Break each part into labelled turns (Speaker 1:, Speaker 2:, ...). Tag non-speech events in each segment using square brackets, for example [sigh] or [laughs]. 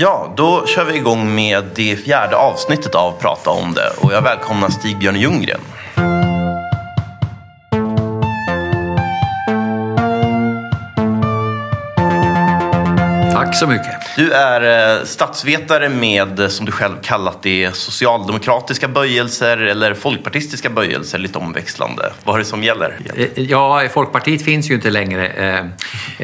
Speaker 1: Ja, då kör vi igång med det fjärde avsnittet av Prata om det och jag välkomnar Stig-Björn Ljunggren.
Speaker 2: Tack så mycket.
Speaker 1: Du är eh, statsvetare med, som du själv kallat det, socialdemokratiska böjelser eller folkpartistiska böjelser, lite omväxlande. Vad är det som gäller?
Speaker 2: Eh, Ja, Folkpartiet finns ju inte längre. Eh,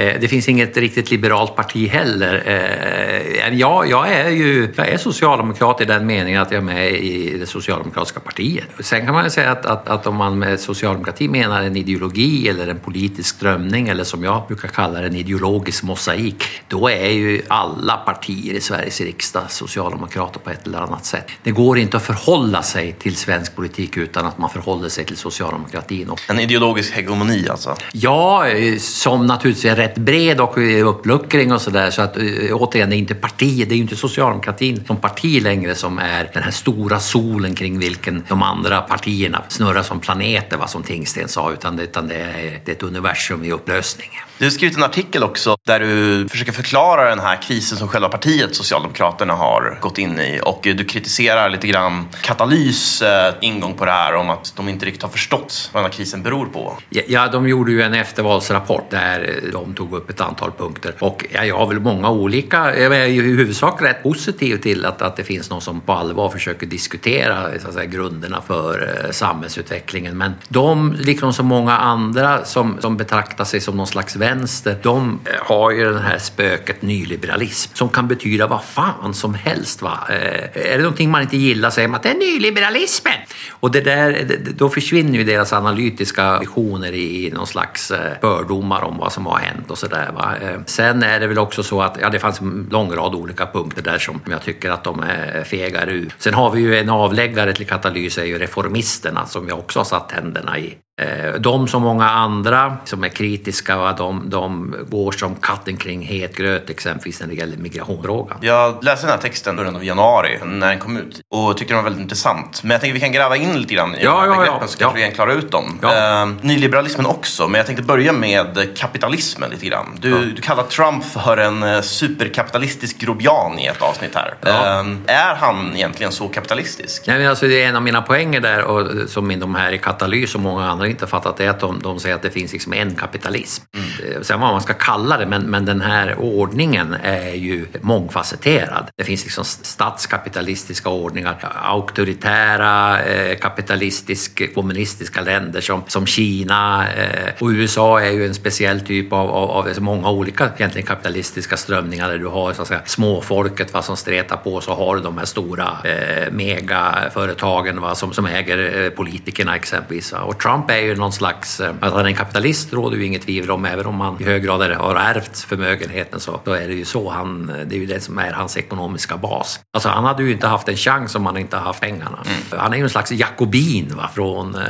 Speaker 2: eh, Det finns inget riktigt liberalt parti heller. Eh, Ja, jag är ju jag är socialdemokrat i den meningen att jag är med i det socialdemokratiska partiet. Sen kan man ju säga att, att, att om man med socialdemokrati menar en ideologi eller en politisk strömning eller som jag brukar kalla det en ideologisk mosaik, då är ju alla partier i Sveriges riksdag socialdemokrater på ett eller annat sätt. Det går inte att förhålla sig till svensk politik utan att man förhåller sig till socialdemokratin.
Speaker 1: En ideologisk hegemoni alltså.
Speaker 2: Ja, eh, som naturligtvis är rätt bred och eh, uppluckring och sådär. Så att eh, återigen, det är inte partiet, det är ju inte socialdemokratin som parti längre som är den här stora solen kring vilken de andra partierna snurrar som planeter, vad som Tingsten sa, utan, det- utan det, är, det är ett universum i upplösning.
Speaker 1: Du har skrivit en artikel också där du försöker förklara den här krisen som själva partiet Socialdemokraterna har gått in i och du kritiserar lite grann Katalys eh, ingång på det här om att de inte riktigt har förstått vad den här krisen beror på.
Speaker 2: Ja, de gjorde ju en eftervalsrapport där eh, de tog upp ett antal punkter. Och jag har väl många olika, jag är i huvudsak rätt positiv till att, att det finns någon som på allvar försöker diskutera eh, så att säga, grunderna för samhällsutvecklingen. Men de, liksom så många andra som, som betraktar sig som någon slags vänster, de har ju det här spöket nyliberalism som kan betyda vad fan som helst. Va? Eh, är det någonting man inte gillar säger man att det är nyliberalismen. Och det där, det- då försvinner ju deras analytiska visioner i någon slags eh, fördomar om vad som har hänt och sådär. Eh, Sen är det väl också så att ja, det fanns en lång rad olika punkter där som jag tycker att de eh, fegar ur. Sen har vi ju en avläggare till katalys är ju reformisterna som jag också har satt händerna i. Eh, De som många andra som är kritiska, va, de, de går som katten kring het gröt exempelvis när det gäller migrationsfrågan.
Speaker 1: Jag läste den här texten i början av januari när den kom ut och tyckte den var väldigt intressant. Men jag tänker vi kan gräva in lite grann i
Speaker 2: Ja,
Speaker 1: de här
Speaker 2: ja, ja.
Speaker 1: begreppen så
Speaker 2: Ja.
Speaker 1: kanske vi kan klara ut dem.
Speaker 2: Ja.
Speaker 1: Eh, nyliberalismen också, men jag tänkte börja med kapitalismen lite grann. Du,
Speaker 2: Ja.
Speaker 1: du kallar Trump för en eh, superkapitalistisk grobian i ett avsnitt här.
Speaker 2: Ja.
Speaker 1: Eh, är han egentligen så kapitalistisk?
Speaker 2: Nej, men alltså, det är en av mina poänger där, och som de här i Katalys och många andra inte fattat, det är att de, de säger att det finns liksom en kapitalism. Mm. Sen vad man ska kalla det, men, men den här ordningen är ju mångfacetterad. Det finns liksom statskapitalistiska ordningar, auktoritära, eh, kapitalistisk, kommunistiska länder som, som Kina eh, och USA är ju en speciell typ av, av, av alltså många olika egentligen kapitalistiska strömningar där du har så att säga, småfolket va, som stretar på så har du de här stora eh, megaföretagen va, som, som äger eh, politikerna exempelvis. Va. Och Trump är ju någon slags, eh, att han är en kapitalist råder ju inget tvivel om, även om han i hög grad har ärvt förmögenheten så, så är det ju så han, det är ju det som är hans ekonomiska bas. Alltså han hade ju inte haft en chans om han inte haft pengarna. Han är ju en slags jakobin va, från eh,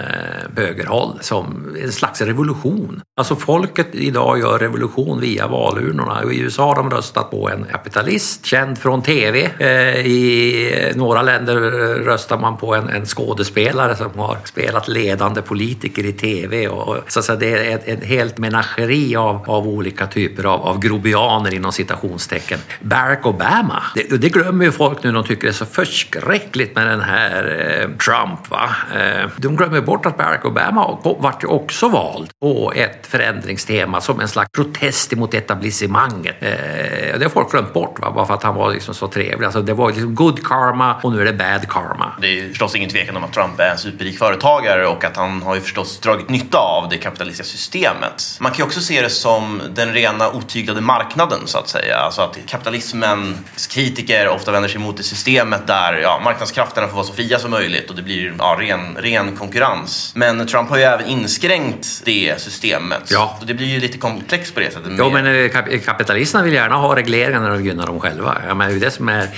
Speaker 2: högerhåll, som en slags revolution. Alltså folket idag gör revolution via valurnorna. I USA har de röstat på en kapitalist, känd från TV. Eh, I några länder röstar man på en, en skådespelare som har spelat ledande politiker i TV. Och, och, så att säga, det är ett, ett helt menageri av, av olika typer av, av grobianer inom citationstecken. Barack Obama, det, det glömmer ju folk nu. De tycker det är så förskräckligt med den här eh, Trump. Va? Eh, de glömmer bort att Barack Obama vart ju också vald på ett förändringstema som en slags protest emot etablissemanget. Eh, det har folk glömt bort, va? bara för att han var liksom så trevlig. Alltså, det var liksom good karma och nu är det bad karma.
Speaker 1: Det är ju förstås ingen tvekan om att Trump är en superrik företagare och att han har ju förstås dragit nytta av det kapitalistiska systemet. Man kan ju också se det som den rena otyglade marknaden så att säga. Alltså att kapitalismens kritiker ofta vänder sig mot det systemet där ja, marknadskrafterna får vara så fria som möjligt och det blir ja, ren, ren konkurrens. Men Trump har ju även inskränkt det systemet.
Speaker 2: Ja.
Speaker 1: Så det blir ju lite komplext på det sättet.
Speaker 2: Jo, men eh, kap- kapitalisterna vill gärna ha regleringar när de gynnar dem själva. Ja, men det är det som är,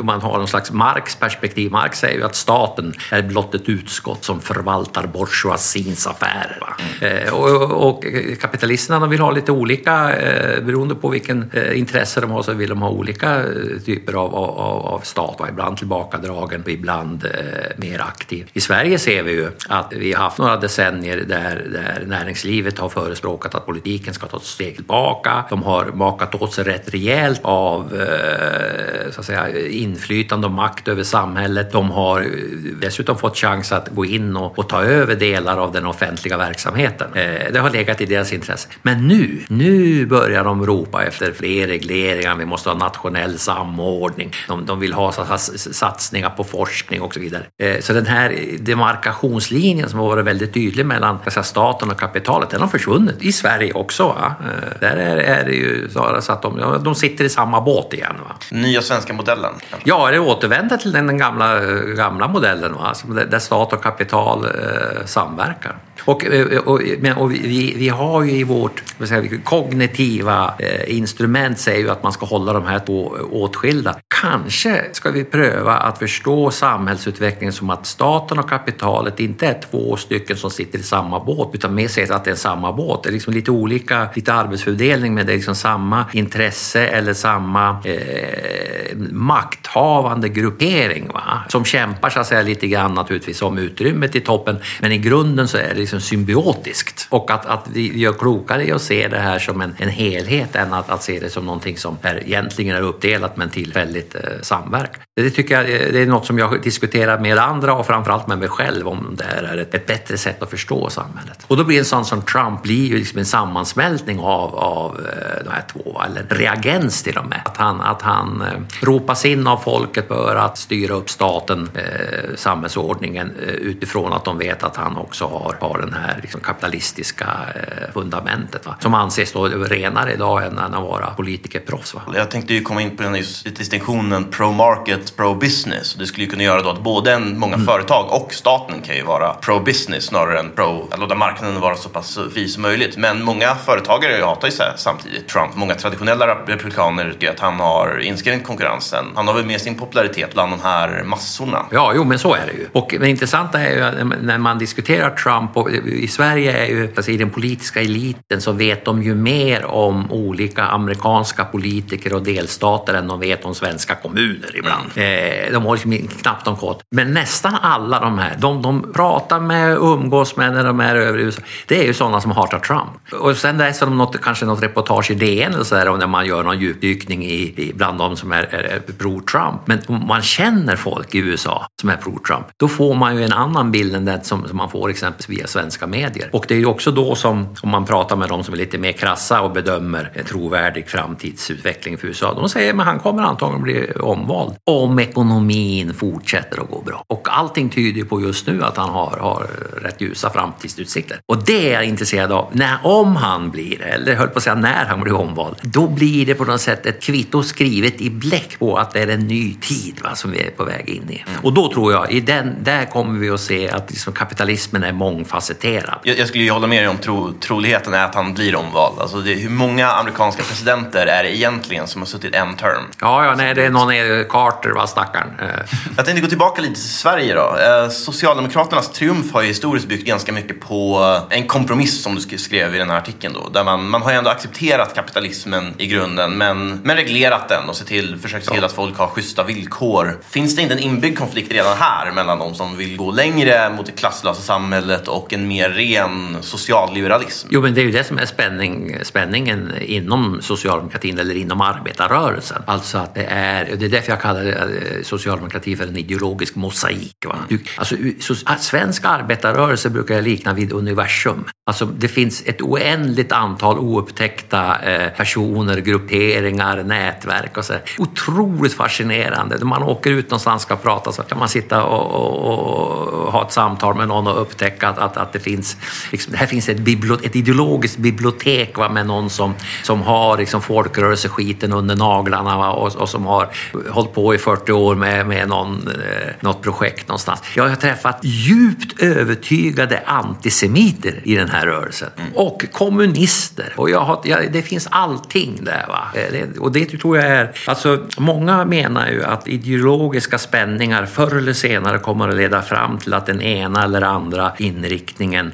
Speaker 2: om man har någon slags Marx perspektiv. Marx säger ju att staten är blott ett utskott som förvaltar bourgeoisins vinstaffärer. Va? Mm. Och, och, kapitalisterna de vill ha lite olika, eh, beroende på vilken eh, intresse de har så vill de ha olika typer av, av, av stat. Va? Ibland tillbakadragen och ibland mer aktiv. I Sverige ser vi ju att vi har haft några decennier där, där näringslivet har förespråkat att politiken ska ta ett steg tillbaka. De har makat åt sig rätt rejält av så att säga, inflytande och makt över samhället. De har dessutom fått chans att gå in och, och ta över delar av den offentliga verksamheten. Eh, det har legat i deras intresse. Men nu, nu börjar de ropa efter fler regleringar, vi måste ha nationell samordning. De, de vill ha satsningar på forskning och så vidare. Eh, så den här demarkationslinjen som har varit väldigt tydlig mellan staten och kapitalet, den har försvunnit. I Sverige också. Va? Eh, där är, det ju så att de, de sitter i samma båt igen. Va?
Speaker 1: Nya svenska modellen?
Speaker 2: Kanske. Ja, det återvänder till den gamla, gamla modellen va? Där stat och kapital samverkar. time. Eh, och, och, och vi, vi, har ju i vårt säga, kognitiva eh, instrument säger ju att man ska hålla de här två eh, åtskilda. Kanske ska vi pröva att förstå samhällsutvecklingen som att staten och kapitalet inte är två stycken som sitter i samma båt utan mer säger att det är samma båt. Det är liksom lite olika, lite arbetsfördelning men det är liksom samma intresse eller samma eh, makthavande gruppering va? som kämpar så att säga lite grann naturligtvis om utrymmet i toppen men i grunden så är det liksom symbiotiskt och att, att vi gör klokare i att se det här som en, en helhet än att, att se det som någonting som är, egentligen är uppdelat men tillfälligt eh, samverkar. Det tycker jag eh, det är något som jag diskuterar med andra och framförallt med mig själv om det här är ett, ett bättre sätt att förstå samhället. Och då blir en sån som Trump blir ju liksom en sammansmältning av, av eh, de här två, eller reagens till och med. Att han, att han eh, ropas in av folket för att styra upp staten, eh, samhällsordningen eh, utifrån att de vet att han också har, har den här liksom kapitalistiska eh, fundamentet va? som anses då renare idag än att vara politikerproffs. Va?
Speaker 1: Jag tänkte ju komma in på den distinktionen pro-market, pro-business. Det skulle ju kunna göra då att både många mm. företag och staten kan ju vara pro-business snarare än pro, att låta marknaden vara så pass fri som möjligt. Men många företagare hatar ju samtidigt Trump. Många traditionella republikaner tycker att han har inskränkt konkurrensen. Han har väl med sin popularitet bland de här massorna.
Speaker 2: Ja, jo, men så är det ju. Och det intressanta är ju när man diskuterar Trump och i Sverige är ju, alltså i den politiska eliten så vet de ju mer om olika amerikanska politiker och delstater än de vet om svenska kommuner ibland. Mm. de har knappt någon koll. Men nästan alla de här, de, de pratar med umgås med när de är över i USA, det är ju sådana som hatar Trump. Och sen läser de något, kanske något reportage i DN eller så där, om när man gör någon djupdykning i, i bland de som är, är, är pro-Trump. Men om man känner folk i USA som är pro-Trump, då får man ju en annan bild än den som, som man får exempelvis via svenska medier. Och det är ju också då som, om man pratar med de som är lite mer krassa och bedömer en trovärdig framtidsutveckling för USA, de säger att han kommer antagligen bli omvald om ekonomin fortsätter att gå bra. Och allting tyder på just nu att han har, har rätt ljusa framtidsutsikter. Och det är jag intresserad av. När, om han blir, eller höll på att säga när han blir omvald, då blir det på något sätt ett kvitto skrivet i bläck på att det är en ny tid va, som vi är på väg in i. Mm. Och då tror jag, i den, där kommer vi att se att liksom kapitalismen är mångfacetterad.
Speaker 1: Jag, jag skulle ju hålla med dig om tro, troligheten är att han blir omvald. Alltså det, hur många amerikanska presidenter är det egentligen som har suttit en term?
Speaker 2: Ja, ja nej, det är någon Carter, va, stackaren.
Speaker 1: jag tänkte gå tillbaka lite till Sverige då. Eh, Socialdemokraternas triumf har ju historiskt byggt ganska mycket på en kompromiss som du skrev i den här artikeln då. Där man, man har ju ändå accepterat kapitalismen i grunden men, men reglerat den och se till, försökt se till att folk har schyssta villkor. Finns det inte en inbyggd konflikt redan här mellan de som vill gå längre mot det klasslösa samhället och och en mer ren socialliberalism?
Speaker 2: Jo, men det är ju det som är spänning, spänningen inom socialdemokratin eller inom arbetarrörelsen. Alltså att det är, det är därför jag kallar eh, socialdemokrati för en ideologisk mosaik. Va? Du, alltså, svensk arbetarrörelse brukar jag likna vid universum. Alltså, det finns ett oändligt antal oupptäckta eh, personer, grupperingar, nätverk och så. Otroligt fascinerande. När man åker ut någonstans och ska prata så kan man sitta och, och, och, ha ett samtal med någon och upptäcka att, att, att det finns liksom, här finns ett, ett ideologiskt bibliotek va, med någon som, som har liksom folkrörelseskiten under naglarna va, och, och, som har hållit på i 40 år med, med någon, eh, något projekt någonstans. Jag har träffat djupt övertygade antisemiter i den här rörelsen mm. och kommunister. Och jag har, jag, det finns allting där. Va? Eh, det, och det tror jag är... Alltså, många menar ju att ideologiska spänningar förr eller senare kommer att leda fram till att den ena eller andra inriktningen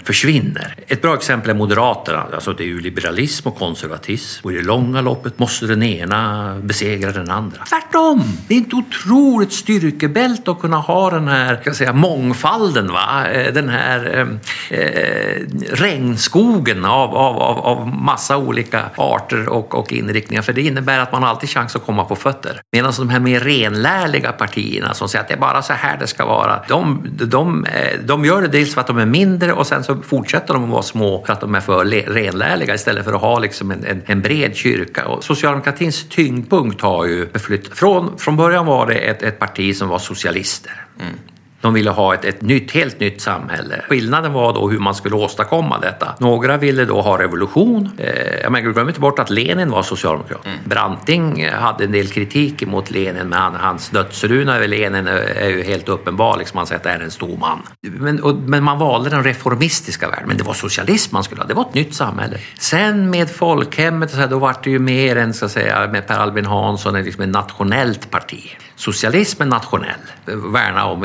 Speaker 2: försvinner. Ett bra exempel är Moderaterna. Alltså, det är ju liberalism och konservatism. Och i det långa loppet måste den ena besegra den andra. Tvärtom! Det är inte otroligt styrkebälte att kunna ha den här ska säga, mångfalden. Va? Eh, den här ehm, eh, regnskogen av, av, av, av massa olika arter och, och inriktningar. För det innebär att man har alltid chans att komma på fötter. Medan de här mer renlärliga partierna som säger att det är bara så här det ska vara. De, de, de eh, gör det dels för att de är mindre och sen så fortsätter de att vara små för att de är för renlärliga istället för att ha liksom en, en, en bred kyrka. Och socialdemokratins tyngdpunkt har ju förflyttats. Från, från början var det ett, ett parti som var socialister. Mm. De ville ha ett, ett nytt, helt nytt samhälle. Skillnaden var då hur man skulle åstadkomma detta. Några ville då ha revolution. Eh, men glöm inte bort att Lenin var socialdemokrat. Mm. Branting hade en del kritik mot Lenin, men han, hans dödsruna över Lenin är ju helt uppenbar. Liksom man säger att det är en stor man. Men, och, men man valde den reformistiska världen. Men det var socialism man skulle ha. Det var ett nytt samhälle. Sen med folkhemmet, så här, då var det ju mer än, att säga, med Per Albin Hansson, liksom ett nationellt parti socialismen nationell, värna om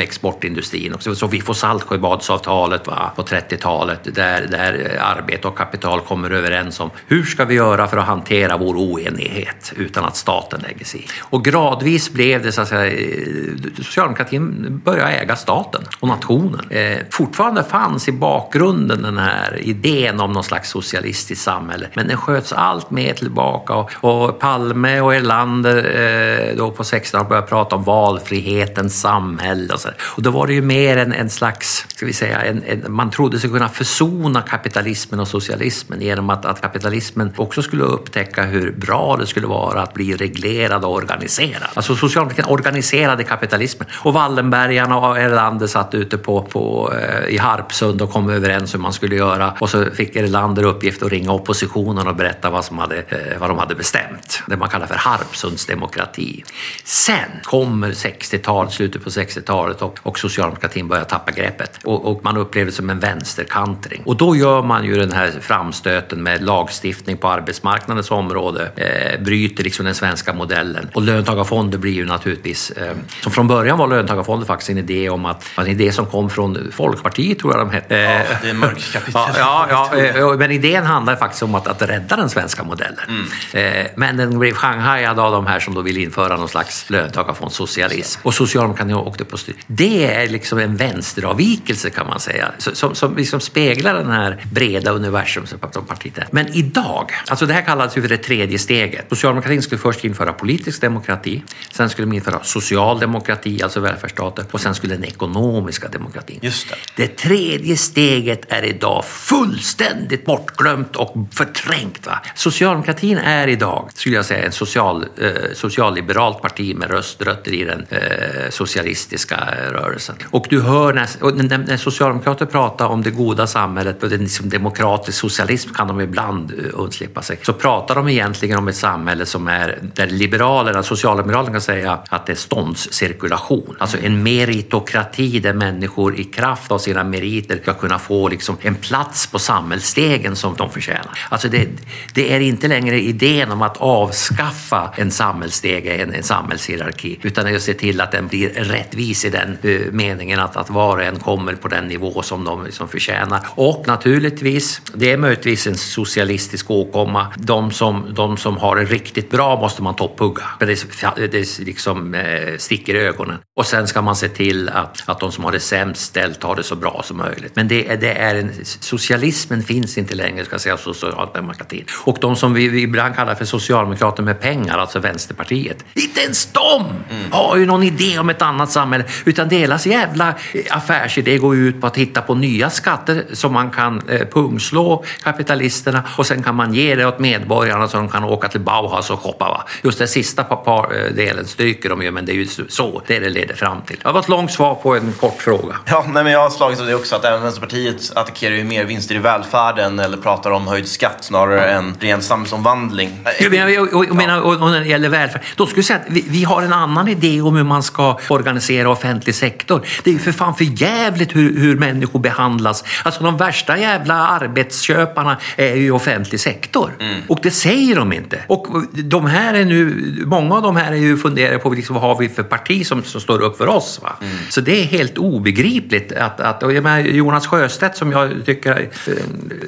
Speaker 2: saltindustrin Också. Så vi får Saltsjöbadsavtalet på 30-talet där, där arbete och kapital kommer överens om hur ska vi göra för att hantera vår oenighet utan att staten lägger sig i. Och gradvis blev det så att säga, eh, socialdemokratin började äga staten och nationen. Eh, fortfarande fanns i bakgrunden den här idén om någon slags socialistiskt samhälle, men den sköts allt mer tillbaka och, och Palme och Erlander eh, då på 1600 började prata om valfrihetens samhälle och så. Och då var det ju mer en, en slags, ska vi säga, en, en, man trodde sig kunna försona kapitalismen och socialismen genom att, att kapitalismen också skulle upptäcka hur bra det skulle vara att bli reglerad och organiserad. Alltså socialdemokratin organiserade kapitalismen och Wallenbergarna och Erlander satt ute på, på, eh, i Harpsund och kom överens hur man skulle göra och så fick Erlander uppgift att ringa oppositionen och berätta vad, som hade, eh, vad de hade bestämt. Det man kallar för Harpsundsdemokrati. Sen kommer 60-talet, slutet på 60-talet och, och socialdemokratin börjar tappa greppet och, och, man upplever det som en vänsterkantring. Och då gör man ju den här framstöten med lagstiftning på arbetsmarknadens område, eh, bryter liksom den svenska modellen och löntagarfonder blir ju naturligtvis, eh, som från början var löntagarfonder faktiskt en idé om att, en idé som kom från Folkpartiet tror jag de hette.
Speaker 1: Ja, det är mörkkapital. [laughs]
Speaker 2: ja, ja, ja, men idén handlar faktiskt om att, att rädda den svenska modellen. Mm. Eh, men den blev shanghajad av de här som då vill införa någon slags löntagarfond från socialism. Och socialdemokratin åkte på styr. Det är liksom en vänsteravvikelse kan man säga, som, som liksom speglar den här breda universum som partiet är. Men idag, alltså det här kallades ju för det tredje steget. Socialdemokratin skulle först införa politisk demokrati, sen skulle de införa social demokrati, alltså välfärdsstaten, och sen skulle den ekonomiska demokratin.
Speaker 1: Just det.
Speaker 2: det tredje steget är idag fullständigt bortglömt och förträngt. Va? Socialdemokratin är idag, skulle jag säga, en social, eh, socialliberalt parti med röst rötter i den eh, socialistiska rörelsen. Och du hör när, när, socialdemokrater pratar om det goda samhället och det liksom demokratisk socialism kan de ibland eh, undslippa sig. Så pratar de egentligen om ett samhälle som är där liberalerna, socialliberalerna kan säga att det är ståndscirkulation. Alltså en meritokrati där människor i kraft av sina meriter ska kunna få liksom en plats på samhällsstegen som de förtjänar. Alltså det, det är inte längre idén om att avskaffa en samhällsstege, en, en samhällshierarki utan att se till att den blir rättvis i den uh, meningen att, att var och en kommer på den nivå som de liksom förtjänar. Och naturligtvis, det är möjligtvis en socialistisk åkomma. De som, de som har det riktigt bra måste man topphugga. Det, det liksom eh, sticker i ögonen. Och sen ska man se till att, att de som har det sämst ställt har det så bra som möjligt. Men det, det är en, socialismen finns inte längre, ska jag säga, socialdemokratin. Och de som vi, vi ibland kallar för socialdemokrater med pengar, alltså Vänsterpartiet, inte ens de har ju någon idé om ett annat samhälle. Utan deras jävla eh, affärsidé går ut på att hitta på nya skatter som man kan eh, pungslå kapitalisterna och sen kan man ge det åt medborgarna så de kan åka till Bauhaus och shoppa. Va? Just den sista par, eh, delen stryker de ju, men det är ju så det det leder fram till. Det var ett långt svar på en kort fråga.
Speaker 1: Ja, nej, men jag har slagit av det också att även Vänsterpartiet attackerar ju mer vinster i välfärden eller pratar om höjd skatt snarare än ren samhällsomvandling.
Speaker 2: Jag menar, och, och, och, menar, och, och när det gäller välfärd, då skulle jag säga att vi, vi, har en annan idé om hur man ska organisera offentlig sektor. Det är ju för fan för jävligt hur, hur människor behandlas. Alltså de värsta jävla arbetsköparna är ju offentlig sektor. Mm. Och det säger de inte. Och de här är nu, många av de här är ju funderar på liksom, vad har vi för parti som, som står upp för oss. Va? Mm. Så det är helt obegripligt att, att och jag menar, Jonas Sjöstedt som jag tycker är eh,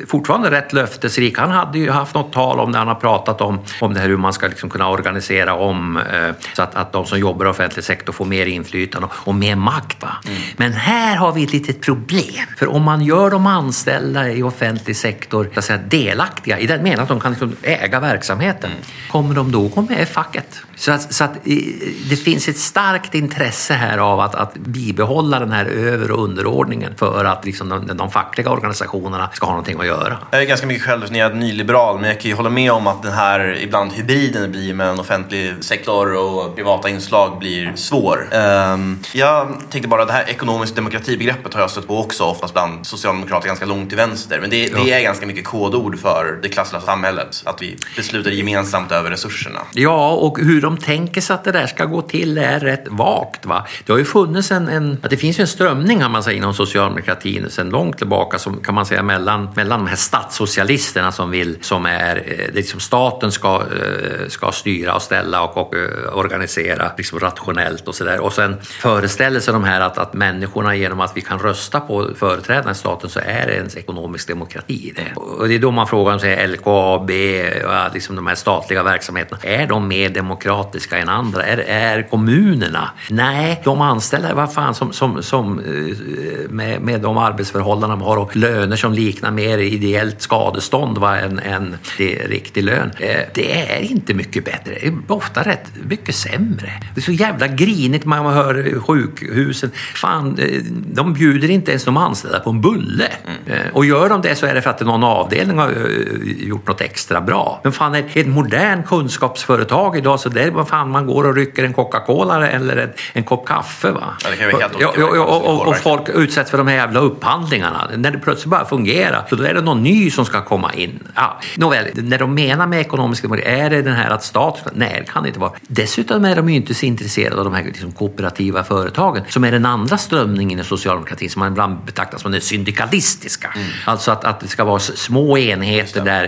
Speaker 2: fortfarande rätt löftesrik, han hade ju haft något tal om när han har pratat om, om det här hur man ska liksom kunna organisera om eh, så att, att de som jobbar i offentlig sektor får mer inflytande och, och mer makt. Va? Mm. Men här har vi ett litet problem. För om man gör de anställda i offentlig sektor så att säga, delaktiga i den meningen att de kan liksom äga verksamheten, mm. kommer de då gå med i facket? Så att, så att eh, det finns ett starkt intresse här av att, att bibehålla den här över och underordningen för att liksom de, de fackliga organisationerna ska ha någonting att göra.
Speaker 1: Jag är ganska mycket självdefinierad nyliberal, men jag kan ju hålla med om att den här ibland hybriden det blir mellan offentlig sektor och privata inslag blir svår. Um, jag tänkte bara, det här ekonomisk demokratibegreppet har jag stött på också oftast bland socialdemokrater ganska långt till vänster. Men det, ja. det är ganska mycket kodord för det klasslösa samhället. Att vi beslutar gemensamt över resurserna.
Speaker 2: Ja, och hur de tänker sig att det där ska gå till är rätt vagt. Va? Det har ju funnits en, en det finns ju en strömning kan man säga, inom socialdemokratin sedan långt tillbaka som kan man säga mellan, mellan de här statssocialisterna som vill, som är, det liksom staten ska, eh, ska styra och ställa och, och eh, organisera liksom rationellt och sådär. Och sen föreställer sig de här att, att människorna genom att vi kan rösta på företrädarna i staten så är det en ekonomisk demokrati det. Och det är då man frågar sig, LKAB, liksom de här statliga verksamheterna, är de mer demokratiska än andra? Är, är kommunerna? Nej, de anställda, vad fan, som, som, som eh, med, med de arbetsförhållanden de har och löner som liknar mer ideellt skadestånd va, än, än det riktig lön. Eh, det är inte mycket bättre. Det är ofta rätt mycket sämre. Det är så jävla grinigt man hör sjukhusen. Fan, de bjuder inte ens de anställda på en bulle. Mm. Och gör de det så är det för att någon avdelning har eh, gjort något extra bra. Men fan, ett modern kunskapsföretag idag så där fan man går och rycker en Coca-Cola eller en, en kopp kaffe. Va?
Speaker 1: Ja,
Speaker 2: och, och, och, och, folk utsätts för de här jävla upphandlingarna. När det plötsligt bara fungerar, så då är det någon ny som ska komma in. Ja, nåväl, när de menar med ekonomisk demokrati, är det den här att staten... Nej, det kan det inte vara. Dessutom är de ju inte så intresserade av de här liksom, kooperativa företagen som är den andra strömningen i socialdemokratin som man ibland betraktar som den syndikalistiska. Mm. Alltså att, att det ska vara små enheter där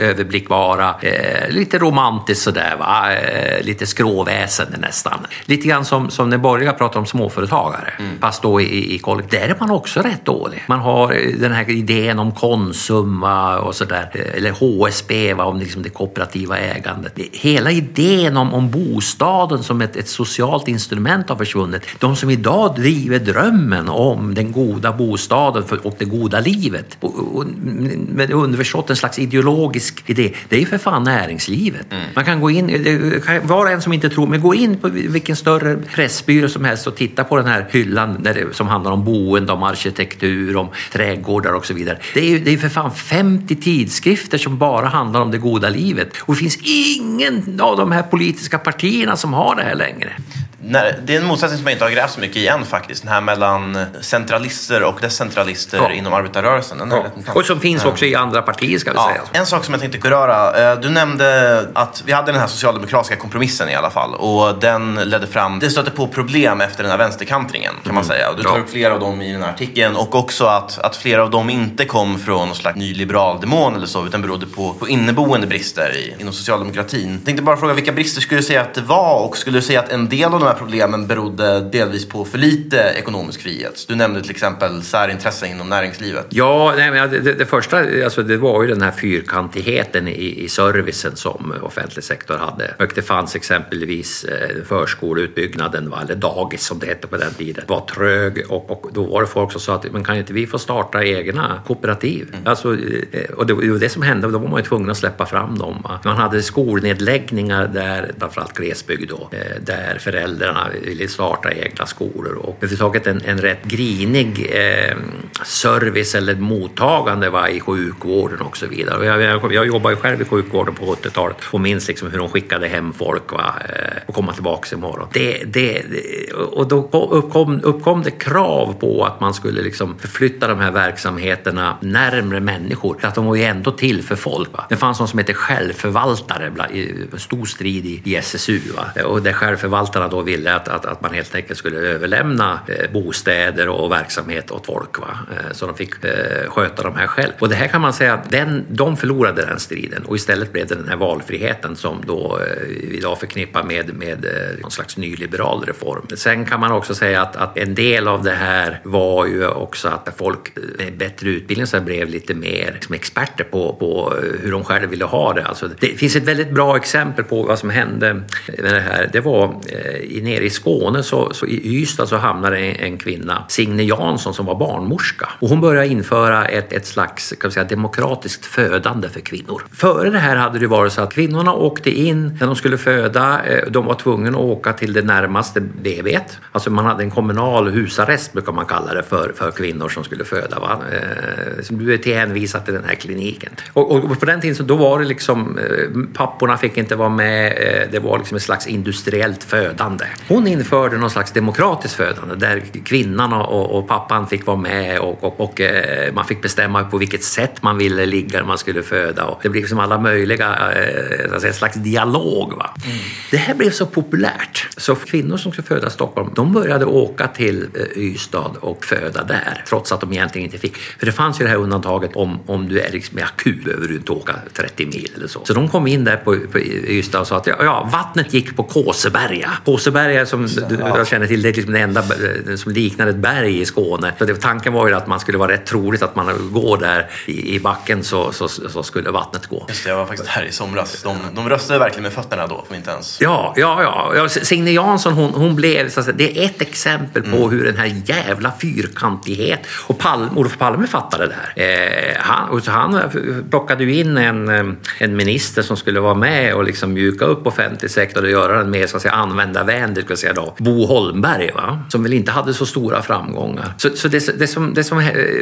Speaker 2: överblickbara, eh, lite romantiskt sådär, va? Eh, lite skråväsen nästan. Lite grann som, som när borgerliga pratar om småföretagare, mm. fast då i, i kollektiv. Där är man också rätt dålig. Man har eh, den här idén om Konsum va? och sådär, eh, eller HSB va? om liksom det kooperativa ägandet. Hela idén om, om bostaden som ett, ett socialt instrument har försvunnit. De som idag driver drömmen om den goda bostaden och det goda livet, och, och, med underförstått en slags ideologisk idé, det är ju för fan näringslivet. Mm. Man kan gå in, var och en som inte tror, men gå in på vilken större pressbyrå som helst och titta på den här hyllan det, som handlar om boende, om arkitektur, om trädgårdar och så vidare. Det är ju det är för fan 50 tidskrifter som bara handlar om det goda livet och det finns ingen av de här politiska partierna som har det här längre
Speaker 1: när, det är en motsättning som jag inte har grävt så mycket i än faktiskt. Den här mellan centralister och decentralister ja. inom arbetarrörelsen.
Speaker 2: Ja. Och som finns också i andra partier ska vi ja. säga.
Speaker 1: En sak som jag tänkte beröra. Eh, du nämnde att vi hade den här socialdemokratiska kompromissen i alla fall. Och den ledde fram, det stötte på problem efter den här vänsterkantringen kan man mm. säga. Och du tar upp flera av dem i den här artikeln. Och också att, att flera av dem inte kom från någon slags nyliberal demon eller så. Utan berodde på, på inneboende brister i, inom socialdemokratin. Jag tänkte bara fråga vilka brister skulle du säga att det var? Och skulle du säga att en del av de här problemen berodde delvis på för lite ekonomisk frihet. Du nämnde till exempel särintressen inom näringslivet.
Speaker 2: Ja, nej, men det, det, första alltså det var ju den här fyrkantigheten i, i servicen som offentlig sektor hade. Och det fanns exempelvis eh, förskoleutbyggnaden, va, eller dagis som det hette på den tiden, var trög och, och då var det folk som sa att men kan inte vi få starta egna kooperativ? Mm. Alltså, eh, och det var det som hände, då var man ju tvungen att släppa fram dem. Va? Man hade skolnedläggningar där, framförallt glesbygd då, eh, där föräldrar föräldrarna ville starta egna skolor och överhuvudtaget en, en rätt grinig eh, service eller mottagande va, i sjukvården och så vidare. Och jag, jag, jag jobbade själv i sjukvården på 80-talet och minns liksom hur de skickade hem folk va, eh, och komma tillbaka imorgon. Det, det, och då uppkom, uppkom det krav på att man skulle liksom förflytta de här verksamheterna närmre människor. För att de var ju ändå till för folk. Va? Det fanns någon som hette självförvaltare, en stor strid i, i SSU. Va? Och där självförvaltarna då ville att, att, att man helt enkelt skulle överlämna eh, bostäder och verksamhet åt folk. Va? Eh, så de fick eh, sköta de här själv. Och det här kan man säga att den, de förlorade den striden och istället blev det den här valfriheten som då vi idag förknippar med, med någon slags nyliberal reform. Sen kan man också säga att, att en del av det här var ju också att folk med bättre utbildning så blev lite mer liksom, experter på, på hur de själva ville ha det. Alltså, det finns ett väldigt bra exempel på vad som hände med det här. Det var i nere i Skåne, så, så i Ystad så hamnade en, en, kvinna, Signe Jansson, som var barnmorska. Och hon började införa ett, ett slags kan säga, demokratiskt födande för kvinnor. Före det här hade det varit så att kvinnorna åkte in när de skulle föda. Eh, de var tvungna att åka till det närmaste BB. Alltså man hade en kommunal husarrest brukar man kalla det för, för kvinnor som skulle föda. Va? Eh, som du är till hänvisad till den här kliniken. Och, och, på den tiden så då var det liksom eh, papporna fick inte vara med. Det var liksom ett slags industriellt födande. Hon införde någon slags demokratiskt födande där kvinnan och, och pappan fick vara med och, och, och, man fick bestämma på vilket sätt man ville ligga när man skulle föda. Och det blev liksom alla möjliga, alltså en slags dialog. Va? Mm. Det här blev så populärt så kvinnor som skulle föda i Stockholm de började åka till Ystad och föda där trots att de egentligen inte fick. För det fanns ju det här undantaget om, om du är liksom akut behöver du inte åka 30 mil eller så. Så de kom in där på, på Ystad och sa att ja, ja, vattnet gick på Kåseberga. Kåseberga som du, jag känner till, det är liksom det enda som liknar ett berg i Skåne. Så det, tanken var ju att man skulle vara rätt troligt att man går där i, i backen så, så, så, skulle vattnet gå.
Speaker 1: Just det, jag var faktiskt här i somras. De, de röstade verkligen med fötterna då, inte ens...
Speaker 2: Ja, ja, ja. Signe Jansson hon, hon blev, så att säga, det är ett exempel på mm. hur den här jävla fyrkantighet och Palme, Olof Palme fattade det här. Eh, han, han plockade ju in en, eh, en minister som skulle vara med och liksom mjuka upp offentlig sektor och göra den mer så att säga, användarvänlig, ska säga då. Bo Holmberg, va? som väl inte hade så stora framgångar. Så, så det, det, som, det som,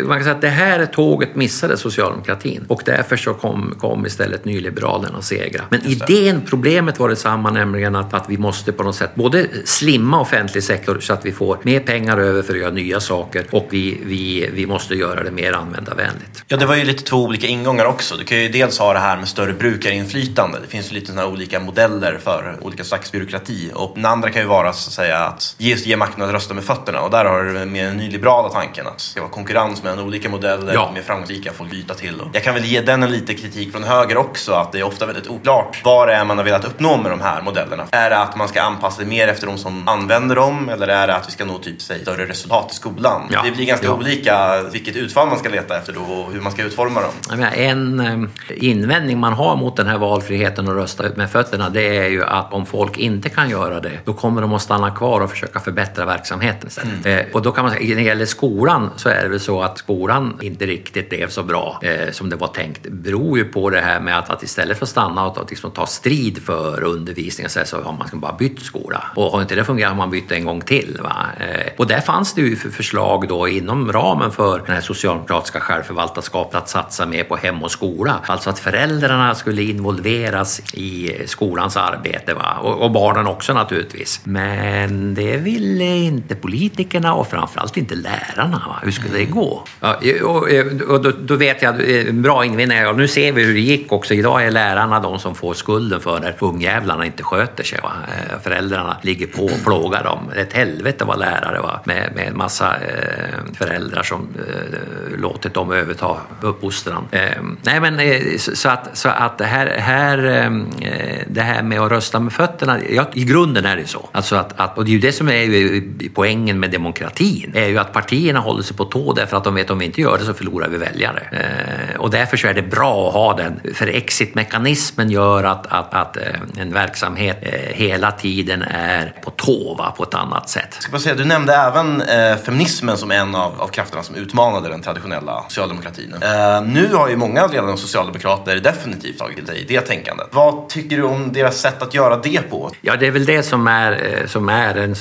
Speaker 2: man kan säga att det här tåget missade socialdemokratin och därför så kom, kom istället nyliberalerna segra. Men idén, problemet var detsamma, nämligen att, att vi måste på något sätt både slimma offentlig sektor så att vi får mer pengar över för att göra nya saker och vi, vi, vi måste göra det mer användarvänligt.
Speaker 1: Ja, det var ju lite två olika ingångar också. Du kan ju dels ha det här med större brukarinflytande. Det finns ju lite sådana olika modeller för olika slags byråkrati. Och den andra kan ju vara så att säga att ge, ge makten att rösta med fötterna. Och där har du mer den nyliberala tanken att det ska vara konkurrens mellan olika modeller, ja. mer framgångsrika får byta till. Och jag kan väl ge den en lite kritik från höger också, att det är ofta väldigt oklart vad det är man har velat uppnå med de här modellerna. Är det att man ska anpassa det mer efter de som använder dem eller är det att vi ska nå typ säg, större resultat i skolan? Ja. Det blir ganska ja. olika vilket utfall man ska leta efter då och hur man ska utforma dem.
Speaker 2: En eh, invändning man har mot den här valfriheten att rösta med fötterna det är ju att om folk inte kan göra det då kommer de att stanna kvar och försöka förbättra verksamheten istället. Mm. Eh, och då kan man säga, när det gäller skolan så är det väl så att skolan inte riktigt blev så bra eh, som det var tänkt. Det beror ju på det här med att, att istället för att stanna och, och liksom ta strid för undervisningen så, så har man bara bytt skola. Och har inte det fungerat har man bytt en gång till. Va? Eh, och där fanns det ju förslag då inom ramen för den här socialdemokratiska självförvaltarskapet att satsa mer på hem och skola. Alltså att föräldrarna skulle involveras i skolans arbete va? Och, och barnen också naturligtvis. Men det ville inte politikerna och framförallt inte lärarna. Va? Hur skulle det gå? Ja, och, och då, då, vet jag, en eh, bra invändning, nu ser vi hur det gick också. Idag är lärarna de som får skulden för när ungjävlarna inte sköter sig. Va? Eh, föräldrarna ligger på och plågar dem. Det är ett helvete att vara lärare va? Med, med en massa eh, föräldrar som eh, låtit dem överta uppfostran. Eh, nej men eh, så att, så att det här, här, eh, det här med att rösta med fötterna, ja, i grunden är det så. Alltså att, att, och det är ju det som är poängen med demokratin, är ju att partierna håller sig på tå därför att de vet att om vi inte gör det så förlorar vi väljare. Eh, och därför så är det bra att ha den, för exitmekanismen gör att, att, att en verksamhet hela tiden är på tå va, på ett annat sätt.
Speaker 1: Ska säga, du nämnde även eh, feminismen som en av, av krafterna som utmanade den traditionella socialdemokratin. Eh, nu har ju många ledande socialdemokrater definitivt tagit till sig det tänkandet. Vad tycker du om deras sätt att göra det på?
Speaker 2: Ja, det är väl det som är här som är en,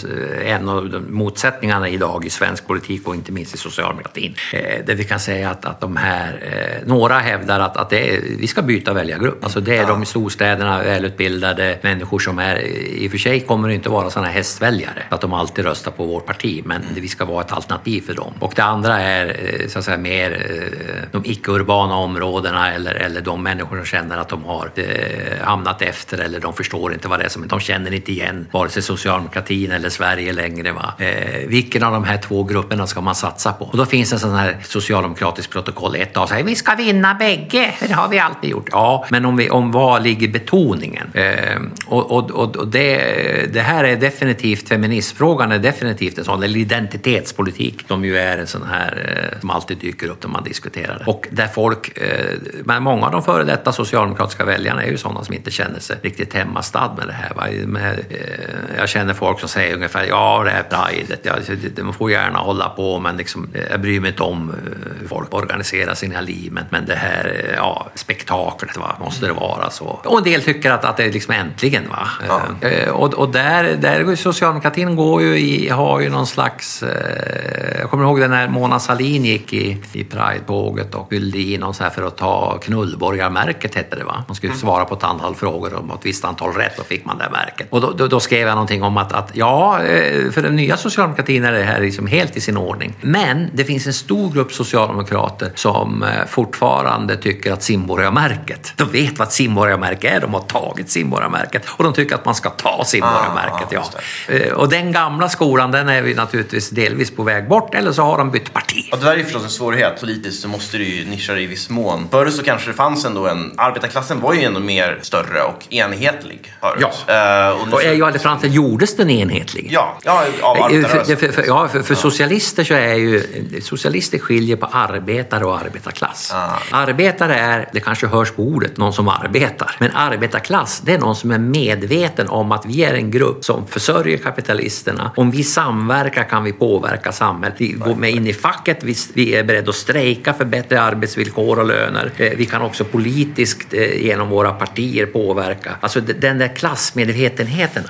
Speaker 2: en av motsättningarna idag i svensk politik och inte minst i socialdemokratin. Där vi kan säga att, att de här, några hävdar att, att är, vi ska byta väljargrupp. Alltså det är ja. de i storstäderna välutbildade människor som är, i och för sig kommer det inte vara sådana hästväljare, att de alltid röstar på vårt parti, men vi ska vara ett alternativ för dem. Och det andra är så att säga mer de icke-urbana områdena eller, eller de människor som känner att de har eh, hamnat efter eller de förstår inte vad det är som... De känner inte igen vare sig socialdemokratin eller Sverige längre. Va? Eh, vilken av de här två grupperna ska man satsa på? Och då finns en sån här socialdemokratisk protokoll ett och säger vi ska vinna bägge, det har vi alltid gjort. Ja, men om, vi, om vad ligger betoningen? Eh, och och, och, och det, det, här är definitivt, feminismfrågan är definitivt en sån, eller identitetspolitik, som ju är en sån här eh, som alltid dyker upp när man diskuterar det. Och där folk, eh, men många av de före detta socialdemokratiska väljarna är ju sådana som inte känner sig riktigt hemmastad med det här. Va? Med, eh, jag känner folk som säger ungefär ja, det är Pride, ja, de får gärna hålla på, men liksom, jag bryr mig inte om hur folk organiserar sina liv. Men, men det här ja, spektaklet, va? måste det vara så? Och en del tycker att, att det är liksom äntligen. Va? Ja. Och, och där, där socialdemokratin går ju i, har ju någon slags... Jag kommer ihåg när Mona Sahlin gick i, i Pride-tåget och fyllde i någon så här för att ta knullborgarmärket hette det va? Man skulle mm. svara på ett antal frågor om ett visst antal rätt, då fick man det märket. Och då, då, då, skrev jag någonting om att, att ja, eh, för den nya socialdemokratin är det här liksom helt i sin ordning. Men det finns en stor grupp socialdemokrater som eh, fortfarande tycker att simborgarmärket, de vet vad ett simborgarmärke är, de har tagit simborgarmärket och de tycker att man ska ta simborgarmärket. Ah, ja. Eh, och den gamla skolan, den är vi naturligtvis delvis på väg bort eller så har de bytt parti.
Speaker 1: Ja, det där är förstås en svårighet. Politiskt så måste du ju nischa dig i viss mån. Förr så kanske det fanns ändå en... Arbetarklassen var ju ändå mer större och enhetlig förut.
Speaker 2: Ja. Uh, och, och ju aldrig fram till gjordes den enhetlig.
Speaker 1: Ja, ja av eh,
Speaker 2: arbetarrörelsen. För, för, ja, för, för ja. socialister så är ju... Socialister skiljer på arbetare och arbetarklass. Ah. Arbetare är, det kanske hörs på ordet, någon som arbetar. Men arbetarklass, det är någon som är medveten om att vi är en grupp som försörjer kapitalisterna. Om vi samverkar kan vi påverka samhället. Vi går med in i facket, vi, vi är beredda att strejka för bättre arbetsvillkor och löner. Eh, vi kan också politiskt eh, genom våra partier påverka. Alltså den där klassmedvetenheten,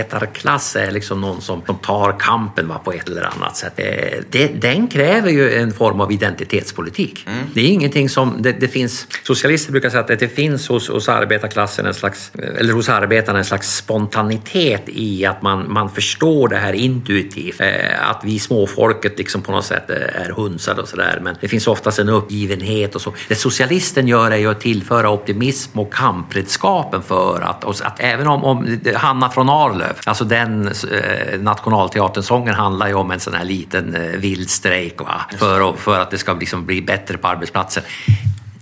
Speaker 2: arbetarklass är liksom någon som, som tar kampen va, på ett eller annat sätt. Eh, det, den kräver ju en form av identitetspolitik. Mm. Det är ingenting som, det, det, finns, socialister brukar säga att det finns hos, hos arbetarklassen en slags, eller hos arbetarna en slags spontanitet i att man, man förstår det här intuitivt. Att vi småfolket liksom på något sätt är hunsade och sådär. Men det finns oftast en uppgivenhet och så. Det socialisten gör är ju att tillföra optimism och kampredskapen för att, att även om, om Hanna från Arlöv, alltså den eh, nationalteatersången handlar ju om en sån här liten eh, vild strejk va? För, för att det ska liksom bli bättre på arbetsplatsen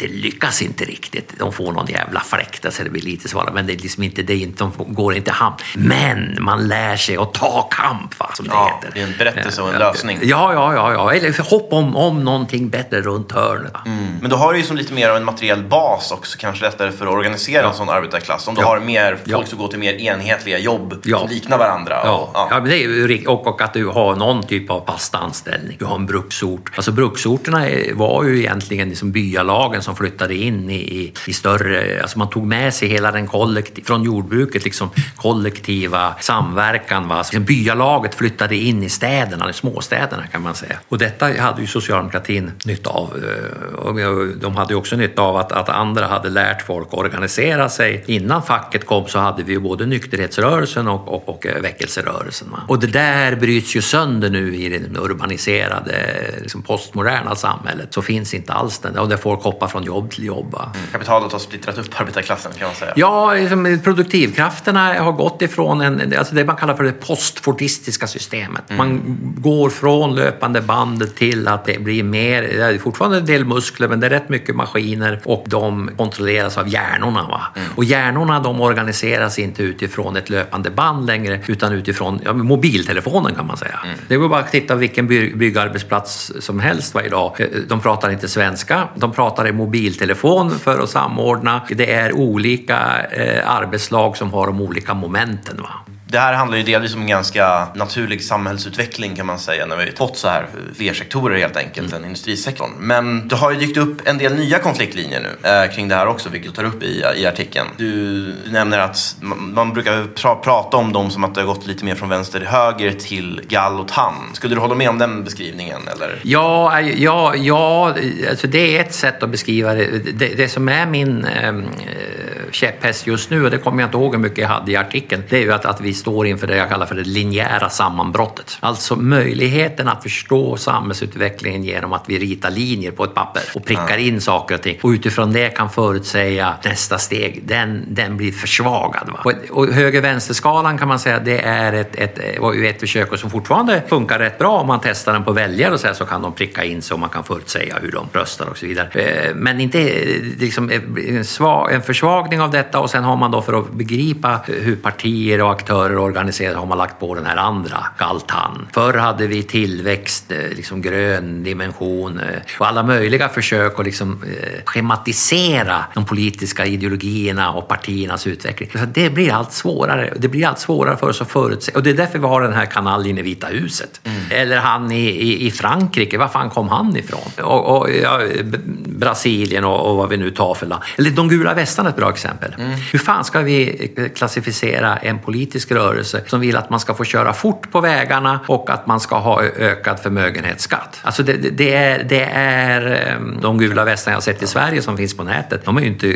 Speaker 2: det lyckas inte riktigt. De får någon jävla fläkta så det blir lite svårare, men det är liksom inte, det är inte, de går inte hamn. Men man lär sig att ta kamp, va, som det ja, heter.
Speaker 1: Det är en berättelse och en lösning.
Speaker 2: Ja, ja, ja, ja. eller hopp om, om någonting bättre runt hörnet.
Speaker 1: Mm. Men då har du ju som lite mer av en materiell bas också, kanske lättare för att organisera ja. en sån arbetarklass. Om du ja. har mer folk som går till mer enhetliga jobb som liknar varandra.
Speaker 2: Ja, ja. ja men det är ju, och, och att du har någon typ av fast anställning. Du har en bruksort. Alltså bruksorterna var ju egentligen liksom byalagen som flyttade in i, i större, alltså man tog med sig hela den kollektiv, från jordbruket, liksom kollektiva samverkan. Va? Alltså byalaget flyttade in i städerna, eller småstäderna kan man säga. Och detta hade ju socialdemokratin nytta av. Eh, och de hade ju också nytta av att, att andra hade lärt folk att organisera sig. Innan facket kom så hade vi ju både nykterhetsrörelsen och, och, och eh, väckelserörelsen. Va? Och det där bryts ju sönder nu i det urbaniserade, liksom postmoderna samhället. Så finns inte alls den, där. och där folk hoppar från jobb till jobb. Mm.
Speaker 1: Kapitalet har splittrat upp arbetarklassen kan man säga.
Speaker 2: Ja, liksom, produktivkrafterna har gått ifrån en, alltså det man kallar för det postfordistiska systemet. Mm. Man går från löpande bandet till att det blir mer, det är fortfarande en del muskler men det är rätt mycket maskiner och de kontrolleras av hjärnorna. Va? Mm. Och hjärnorna de organiseras inte utifrån ett löpande band längre utan utifrån ja, mobiltelefonen kan man säga. Mm. Det går bara att titta vilken by byggarbetsplats som helst va, idag. De pratar inte svenska, de pratar i mobiltelefon för att samordna. Det är olika eh, arbetslag som har de olika momenten. Va?
Speaker 1: Det här handlar ju delvis om en ganska naturlig samhällsutveckling kan man säga när vi har fått så här fler sektorer helt enkelt mm. än industrisektorn. Men det har ju dykt upp en del nya konfliktlinjer nu eh, kring det här också, vilket du tar upp i, i artikeln. Du, du nämner att man, man brukar pra, prata om dem som att det har gått lite mer från vänster till höger till gall och tann. Skulle du hålla med om den beskrivningen? Eller?
Speaker 2: Ja, ja, ja alltså det är ett sätt att beskriva det. Det, det som är min eh, käpphäst just nu, och det kommer jag inte ihåg hur mycket jag hade i artikeln, det är ju att, att vi står inför det jag kallar för det linjära sammanbrottet. Alltså möjligheten att förstå samhällsutvecklingen genom att vi ritar linjer på ett papper och prickar in saker och ting och utifrån det kan förutsäga nästa steg. Den, den blir försvagad. Va? Och, och höger-vänster-skalan kan man säga, det är ett, ett, ett försök som fortfarande funkar rätt bra om man testar den på väljare och så, här, så kan de pricka in sig och man kan förutsäga hur de röstar och så vidare. Eh, men inte liksom, en, svag, en försvagning av detta och sen har man då för att begripa hur partier och aktörer organiserar har man lagt på den här andra galtan. Förr hade vi tillväxt, eh, liksom grön dimension eh, och alla möjliga försök att liksom schematisera de politiska ideologierna och partiernas utveckling. Så det blir allt svårare. Det blir allt svårare för oss att förutse. Och det är därför vi har den här kanaljen i Vita huset. Mm. Eller han i, i, i, Frankrike, var fan kom han ifrån? Och, och ja, Brasilien och, och, vad vi nu tar för land. Eller de gula västarna är ett bra exempel. Mm. Hur fan ska vi eh, klassificera en politisk rörelse som vill att man ska få köra fort på vägarna och att man ska ha ökad förmögenhetsskatt? Alltså det, det är, det är ehm, de gula västarna jag sett i Sverige som finns på nätet. De är inte,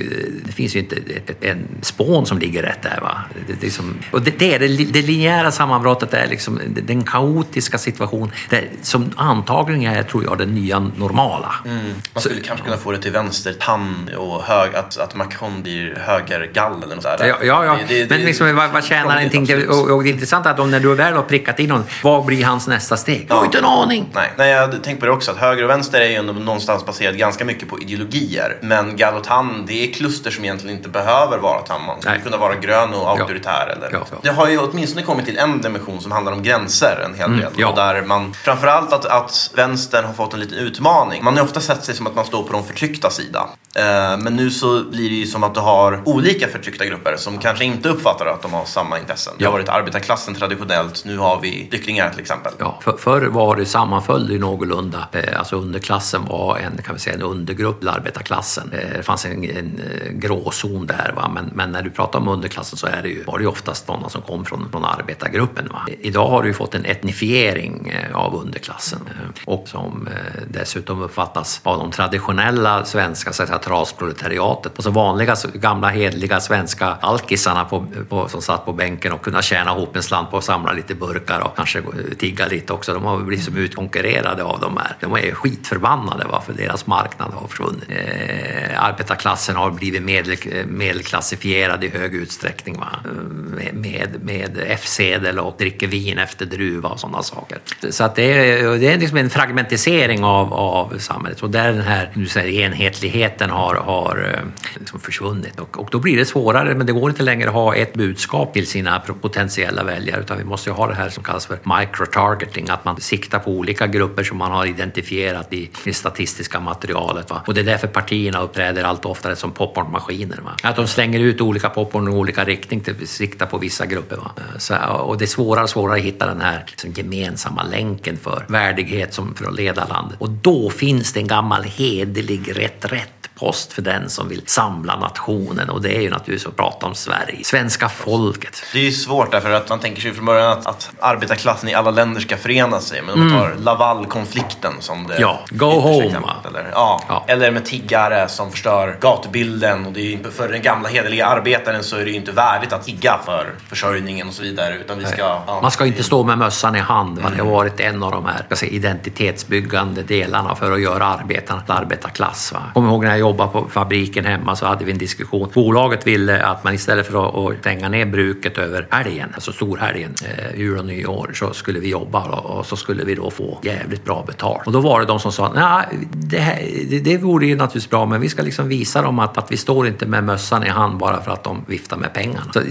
Speaker 2: det finns ju inte en spån som ligger rätt där. Va? Det, det, är som, och det, det, är det, det linjära sammanbrottet är liksom den kaotiska situation där, som antagligen är, tror jag, den nya normala. Mm.
Speaker 1: Man skulle så, kanske kunna få det till vänstertann och hög, att, att Macron blir högergall eller sådär.
Speaker 2: Ja, ja, ja. Det, det, men liksom, vad, vad tjänar någonting? Det, och, och det är att om när du väl har prickat in honom, vad blir hans nästa steg? Jag har inte en aning!
Speaker 1: Nej, Nej jag har tänkt på det också, att höger och vänster är ju någonstans baserat ganska mycket på ideologier. Men gall och tann, det är kluster som egentligen inte behöver vara tann. Man skulle kunna vara grön och auktoritär. Ja. Eller ja. Det har ju åtminstone kommit till en dimension som handlar om gränser en hel mm, del. Mm, ja. Och där man, framförallt att, att vänstern har fått en liten utmaning. Man har ofta sett sig som att man står på de förtryckta sida. Eh, men nu så blir det ju som att du har olika förtryckta grupper som kanske inte uppfattar att de har samma intressen. Det har varit arbetarklassen traditionellt, nu har vi flyktingar till exempel.
Speaker 2: Ja, för, förr var det sammanföll det någorlunda. Eh, alltså underklassen var en, kan vi säga, en undergrupp till arbetarklassen. Eh, det fanns en, en gråzon där. Va? Men, men när du pratar om underklassen så är det ju, var det ju oftast sådana som kom från, från arbetargruppen. Va? Idag har du ju fått en etnifiering av underklassen och som dessutom uppfattas av de traditionella svenska så att säga, trasproletariatet. Alltså vanliga gamla hedliga svenska alkisarna på, på, som satt på bänken och kunde tjäna ihop en slant på att samla lite burkar och kanske tigga lite också. De har blivit som utkonkurrerade av de här. De är skitförbannade va, för deras marknad har försvunnit. Eh, arbetarklassen har blivit medel, medelklassifierad i hög utsträckning va? Eh, med, med F-sedel och dricker vin efter druva och sådana saker. Så att det är, det är liksom en fragmentisering av, av samhället och där den här nu säger, enhetligheten har, har eh, liksom försvunnit. Och, och då blir det svårare, men det går inte längre att ha ett budskap till sina potentiella väljare utan vi måste ha det här som kallas för microtargeting, att man siktar på olika grupper som man har identifierat i det statistiska materialet. Va? Och det är därför partierna uppträder allt oftare som popcornmaskiner. Va? Att de slänger ut olika popcorn i olika riktning till att sikta på vissa grupper. Va? Så, och det är svårare och svårare att hitta den här liksom, gemensamma länken för värdighet som för att leda landet. Och då finns det en gammal hederlig rätt rätt post för den som vill samla nationen och det är ju naturligtvis att prata om Sverige, svenska folket.
Speaker 1: Det är ju svårt därför att man tänker sig från början att, att arbetarklassen i alla länder ska förena sig. Men om man tar mm. Laval-konflikten som det
Speaker 2: Ja, go home.
Speaker 1: Eller, ja. ja. eller med tiggare som förstör gatubilden och det är för den gamla hederliga arbetaren så är det ju inte värdigt att tigga för försörjningen och så vidare. Utan vi ska, ja,
Speaker 2: man ska inte stå med mössan i hand. Man mm. har varit en av de här säga, identitetsbyggande delarna för att göra arbetarna till arbetarklass. Va? Kom ihåg när jag jobbade på fabriken hemma så hade vi en diskussion. Bolaget ville att man istället för att stänga ner bruket över helgen, alltså storhelgen, eh, jul och nyår, så skulle vi jobba och så skulle vi då få jävligt bra betalt. Och då var det de som sa, nej, det, här, det, det vore ju naturligtvis bra, men vi ska liksom visa dem att, att vi står inte med mössan i hand bara för att de viftar med pengarna. Så, eh,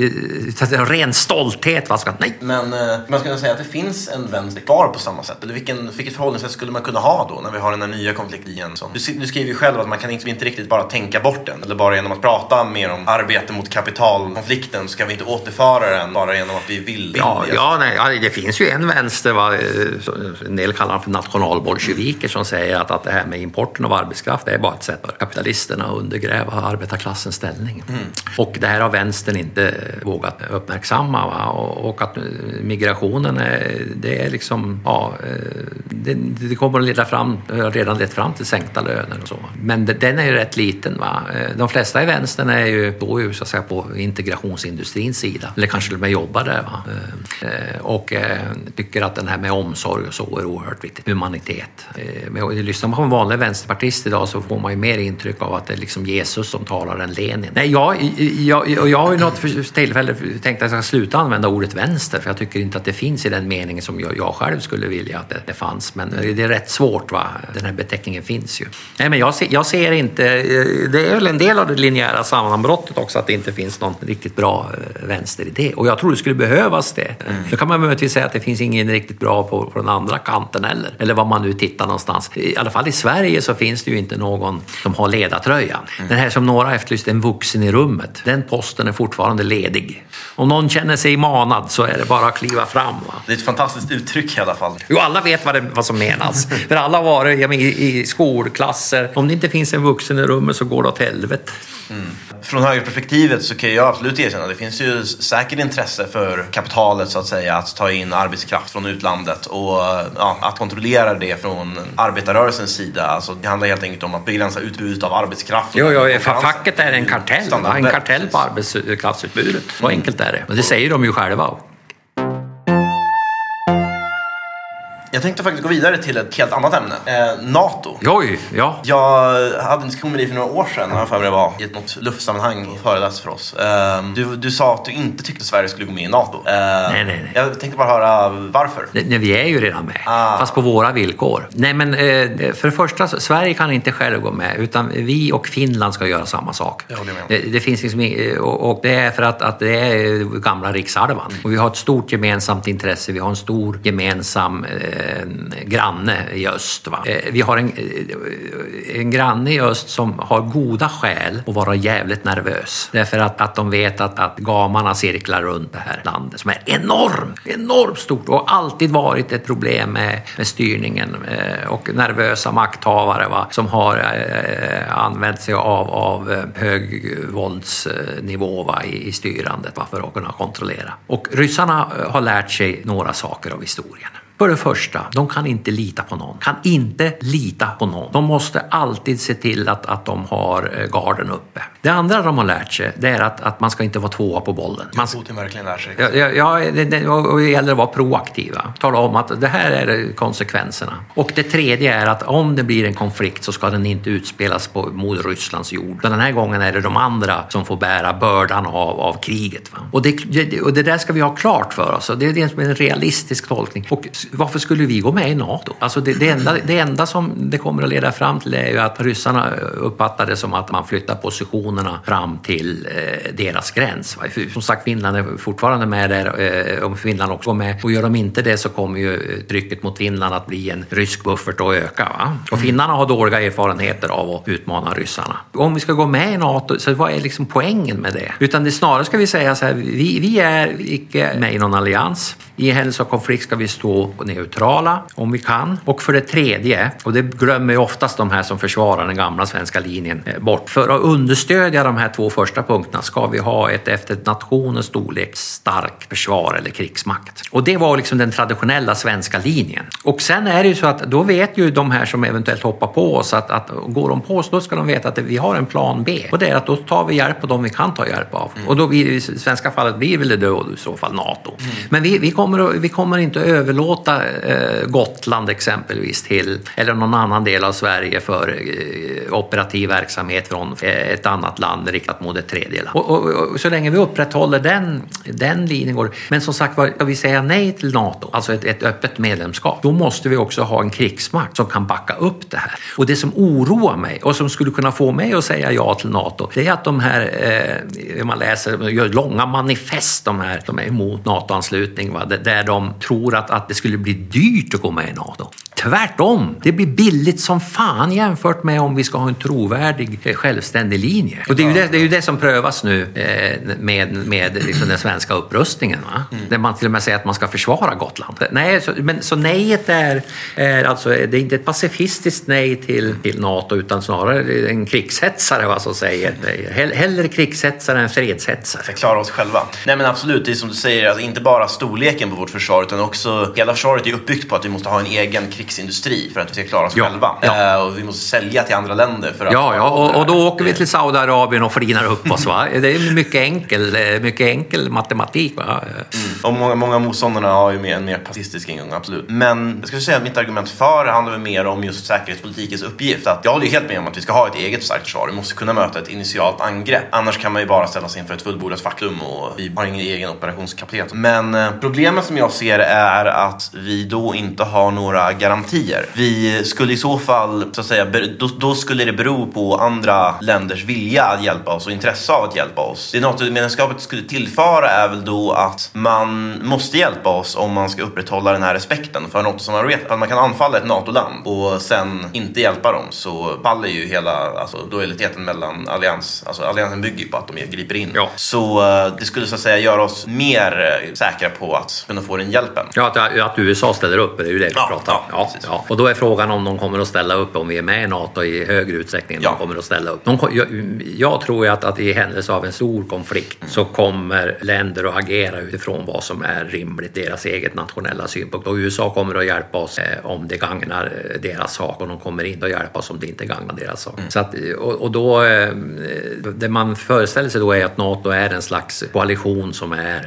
Speaker 2: så det är ren stolthet. Va? Ska, nej.
Speaker 1: Men eh, man skulle säga att det finns en vänster kvar på samma sätt. Eller vilken, vilket förhållningssätt skulle man kunna ha då när vi har den här nya konfliktlinjen? Som, du, du skriver ju själv att man kan inte, inte riktigt bara tänka bort den. Eller bara genom att prata mer om arbete mot kapitalkonflikten ska vi inte återföra den bara genom att vi vill.
Speaker 2: Ja, ja, nej, ja, det finns ju en vänster, va, en del kallar för nationalbolsjeviker, som säger att, att det här med importen av arbetskraft är bara ett sätt för kapitalisterna att undergräva arbetarklassens ställning. Mm. Och det här har vänstern inte vågat uppmärksamma. Va? Och, och att migrationen är, det är liksom, ja, det, det kommer att leda fram, redan lett fram till sänkta löner och så. Men den är ju rätt liten. Va? De flesta i vänstern är ju då ju så att säga på integrationsindustrins sida, eller kanske till och med jobbar där. Va? Eh, eh, och eh, tycker att den här med omsorg och så är oerhört viktigt. Humanitet. Eh, men lyssnar man på en vanlig vänsterpartist idag så får man ju mer intryck av att det är liksom Jesus som talar än Lenin. Nej, jag, jag, jag, jag har ju något tillfälle tänkt att jag ska sluta använda ordet vänster för jag tycker inte att det finns i den meningen som jag, jag själv skulle vilja att det, det fanns. Men det är rätt svårt. Va? Den här beteckningen finns ju. Nej, men jag, ser, jag ser inte... Eh, det är väl en del av det linjära sammanbrottet också att det inte finns någon riktigt bra vänsteridé. Och jag tror det skulle behövas det. Mm. Då kan man möjligtvis säga att det finns ingen riktigt bra på, på den andra kanten heller. Eller var man nu tittar någonstans. I alla fall i Sverige så finns det ju inte någon som har ledartröjan. Mm. Den här som några efterlyste, en vuxen i rummet. Den posten är fortfarande ledig. Om någon känner sig manad så är det bara att kliva fram. Va?
Speaker 1: Det är ett fantastiskt uttryck i alla fall.
Speaker 2: Jo, alla vet vad, det, vad som menas. [laughs] För alla har varit i, i skolklasser. Om det inte finns en vuxen i rummet så går det åt helvete.
Speaker 1: Mm. Från högerperspektivet så kan jag absolut erkänna att det finns ju säkert intresse för kapitalet så att säga att ta in arbetskraft från utlandet och ja, att kontrollera det från arbetarrörelsens sida. Alltså, det handlar helt enkelt om att begränsa utbudet av arbetskraft.
Speaker 2: Jo, jo, facket är en kartell, en kartell på arbetskraftsutbudet. Så enkelt är det. Men det säger de ju själva.
Speaker 1: Jag tänkte faktiskt gå vidare till ett helt annat ämne. Eh, NATO.
Speaker 2: Oj, ja.
Speaker 1: Jag hade en diskussion med dig för några år sedan, har för mig det var, i ett något luftsammanhang föreläst för oss. Eh, du, du sa att du inte tyckte Sverige skulle gå med i NATO. Eh,
Speaker 2: nej, nej, nej.
Speaker 1: Jag tänkte bara höra varför.
Speaker 2: Nej, vi är ju redan med, ah. fast på våra villkor. Nej, men eh, för det första, Sverige kan inte själv gå med, utan vi och Finland ska göra samma sak. Det, det, finns liksom, och, det är för att, att det är gamla rikshalvan. Och vi har ett stort gemensamt intresse, vi har en stor gemensam eh, Eh, granne i öst. Va? Eh, vi har en, eh, en granne i öst som har goda skäl att vara jävligt nervös. Därför att, att de vet att, att gamarna cirklar runt det här landet som är enormt, enormt stort och alltid varit ett problem med, med styrningen eh, och nervösa makthavare va? som har eh, använt sig av, av eh, hög våldsnivå va? I, i styrandet va? för att kunna kontrollera. Och ryssarna eh, har lärt sig några saker av historien. För det första, de kan inte lita på någon. Kan inte lita på någon. De måste alltid se till att, att de har eh, garden uppe. Det andra de har lärt sig, det är att, att man ska inte vara tvåa på bollen. Man
Speaker 1: ska, Putin verkligen lär sig.
Speaker 2: Ja, ja det, det, och det gäller att vara proaktiva. Tala om att det här är konsekvenserna. Och det tredje är att om det blir en konflikt så ska den inte utspelas på, mot Rysslands jord. Den här gången är det de andra som får bära bördan av, av kriget. Va? Och, det, och det där ska vi ha klart för oss. Det är det är en realistisk tolkning. Och varför skulle vi gå med i NATO? Alltså det, det, enda, det enda som det kommer att leda fram till är ju att ryssarna uppfattar det som att man flyttar positionerna fram till eh, deras gräns. Som sagt, Finland är fortfarande med där, eh, om Finland också går med. Och gör de inte det så kommer ju trycket mot Finland att bli en rysk buffert och öka. Va? Och mm. finnarna har dåliga erfarenheter av att utmana ryssarna. Om vi ska gå med i NATO, så vad är liksom poängen med det? Utan det snarare ska vi säga så här, vi, vi är icke med i någon allians. I händelse av konflikt ska vi stå neutrala om vi kan. Och för det tredje, och det glömmer ju oftast de här som försvarar den gamla svenska linjen eh, bort. För att understödja de här två första punkterna ska vi ha ett efter nationens storlek starkt försvar eller krigsmakt. Och det var liksom den traditionella svenska linjen. Och sen är det ju så att då vet ju de här som eventuellt hoppar på oss att, att går de på oss då ska de veta att vi har en plan B. Och det är att då tar vi hjälp av dem vi kan ta hjälp av. Mm. Och då blir, i svenska fallet blir väl det då i så fall NATO. Mm. Men vi, vi, kommer, vi kommer inte att överlåta eh, Gotland exempelvis till, eller någon annan del av Sverige för eh, operativ verksamhet från eh, ett annat land riktat mot ett tredje land. Och, och, och, så länge vi upprätthåller den, den linjen går Men som sagt var, ska vi säga nej till NATO, alltså ett, ett öppet medlemskap, då måste vi också ha en krigsmakt som kan backa upp det här. Och det som oroar mig och som skulle kunna få mig att säga ja till NATO, det är att de här, eh, man läser, gör långa manifest, de här, de är emot NATO-anslutning, va? Där de tror att, att det skulle bli dyrt att gå med i NATO. Tvärtom, det blir billigt som fan jämfört med om vi ska ha en trovärdig eh, självständig linje. Och det är ju det, det, är ju det som prövas nu eh, med, med liksom den svenska upprustningen. Va? Mm. Där man till och med säger att man ska försvara Gotland. Nej, så, men, så nejet är, är alltså, det är inte ett pacifistiskt nej till, till NATO utan snarare en krigshetsare vad som säger. Hellre krigshetsare än fredshetsare.
Speaker 1: Förklara oss själva. Nej men absolut, det är som du säger, alltså, inte bara storleken på vårt försvar utan också hela försvaret är uppbyggt på att vi måste ha en egen krigsindustri för att vi ska klara oss
Speaker 2: Ja,
Speaker 1: själva.
Speaker 2: ja.
Speaker 1: Eh, och vi måste sälja till andra länder för att...
Speaker 2: Ja, ja och, och då åker vi till Saudiarabien och flinar upp oss. Va? Det är mycket enkel, eh, mycket enkel matematik. Va?
Speaker 1: Och många, många motståndarna har ju en mer pacifistisk ingång, absolut. Men jag skulle säga att mitt argument för handlar väl mer om just säkerhetspolitikens uppgift. Att jag håller ju helt med om att vi ska ha ett eget starkt försvar. Vi måste kunna möta ett initialt angrepp. Annars kan man ju bara ställa sig inför ett fullbordat faktum och vi har ingen egen operationskapacitet. Men eh, problemet som jag ser är att vi då inte har några garantier. Vi skulle i så fall, så att säga, då, då skulle det bero på andra länders vilja att hjälpa oss och intresse av att hjälpa oss. Det NATO-medlemskapet skulle tillföra är väl då att man måste hjälpa oss om man ska upprätthålla den här respekten för NATO-samarbetet. Att man kan anfalla ett NATO-land och sen inte hjälpa dem så faller ju hela alltså, lojaliteten mellan allians. Alltså alliansen bygger ju på att de griper in.
Speaker 2: Ja.
Speaker 1: Så eh, det skulle så att säga göra oss mer eh, säkra på att kunna få den hjälpen.
Speaker 2: Ja, att, att USA ställer upp, det är ju det vi
Speaker 1: Ja,
Speaker 2: pratar om.
Speaker 1: ja,
Speaker 2: Ja. Och då är frågan om de kommer att ställa upp om vi är med i NATO i högre utsträckning
Speaker 1: Ja.
Speaker 2: de kommer att ställa upp. De, jag, jag tror att, att i händelse av en stor konflikt
Speaker 1: Mm.
Speaker 2: så kommer länder att agera utifrån vad som är rimligt, deras eget nationella synpunkt. Och USA kommer att hjälpa oss eh, om det gagnar eh, deras sak och de kommer inte att hjälpa oss om det inte gagnar deras sak.
Speaker 1: Mm.
Speaker 2: Så att, och, och då, eh, det man föreställer sig då är att NATO är en slags koalition som är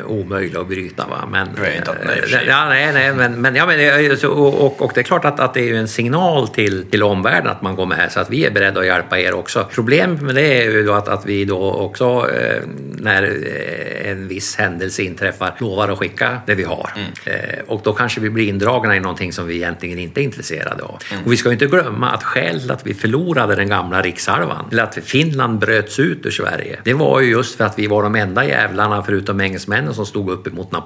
Speaker 2: eh, omöjlig att bryta. Va? Men,
Speaker 1: och för sig.
Speaker 2: Ja, nej, nej, men, men, ja, men och, och, det är klart att, att det är en signal till, till omvärlden att man går med så att vi är beredda att hjälpa er också. Problemet med det är ju då att, att vi då också eh, när eh, en viss händelse inträffar lovar att skicka det vi har.
Speaker 1: Mm.
Speaker 2: Eh, och då kanske vi blir indragna i någonting som vi egentligen inte är intresserade av.
Speaker 1: Mm.
Speaker 2: Och vi ska ju inte glömma att skälet att vi förlorade den gamla rikshalvan, eller att Finland bröts ut ur Sverige, det var ju just för att vi var de enda jävlarna förutom engelsmännen som stod upp emot Napoleon.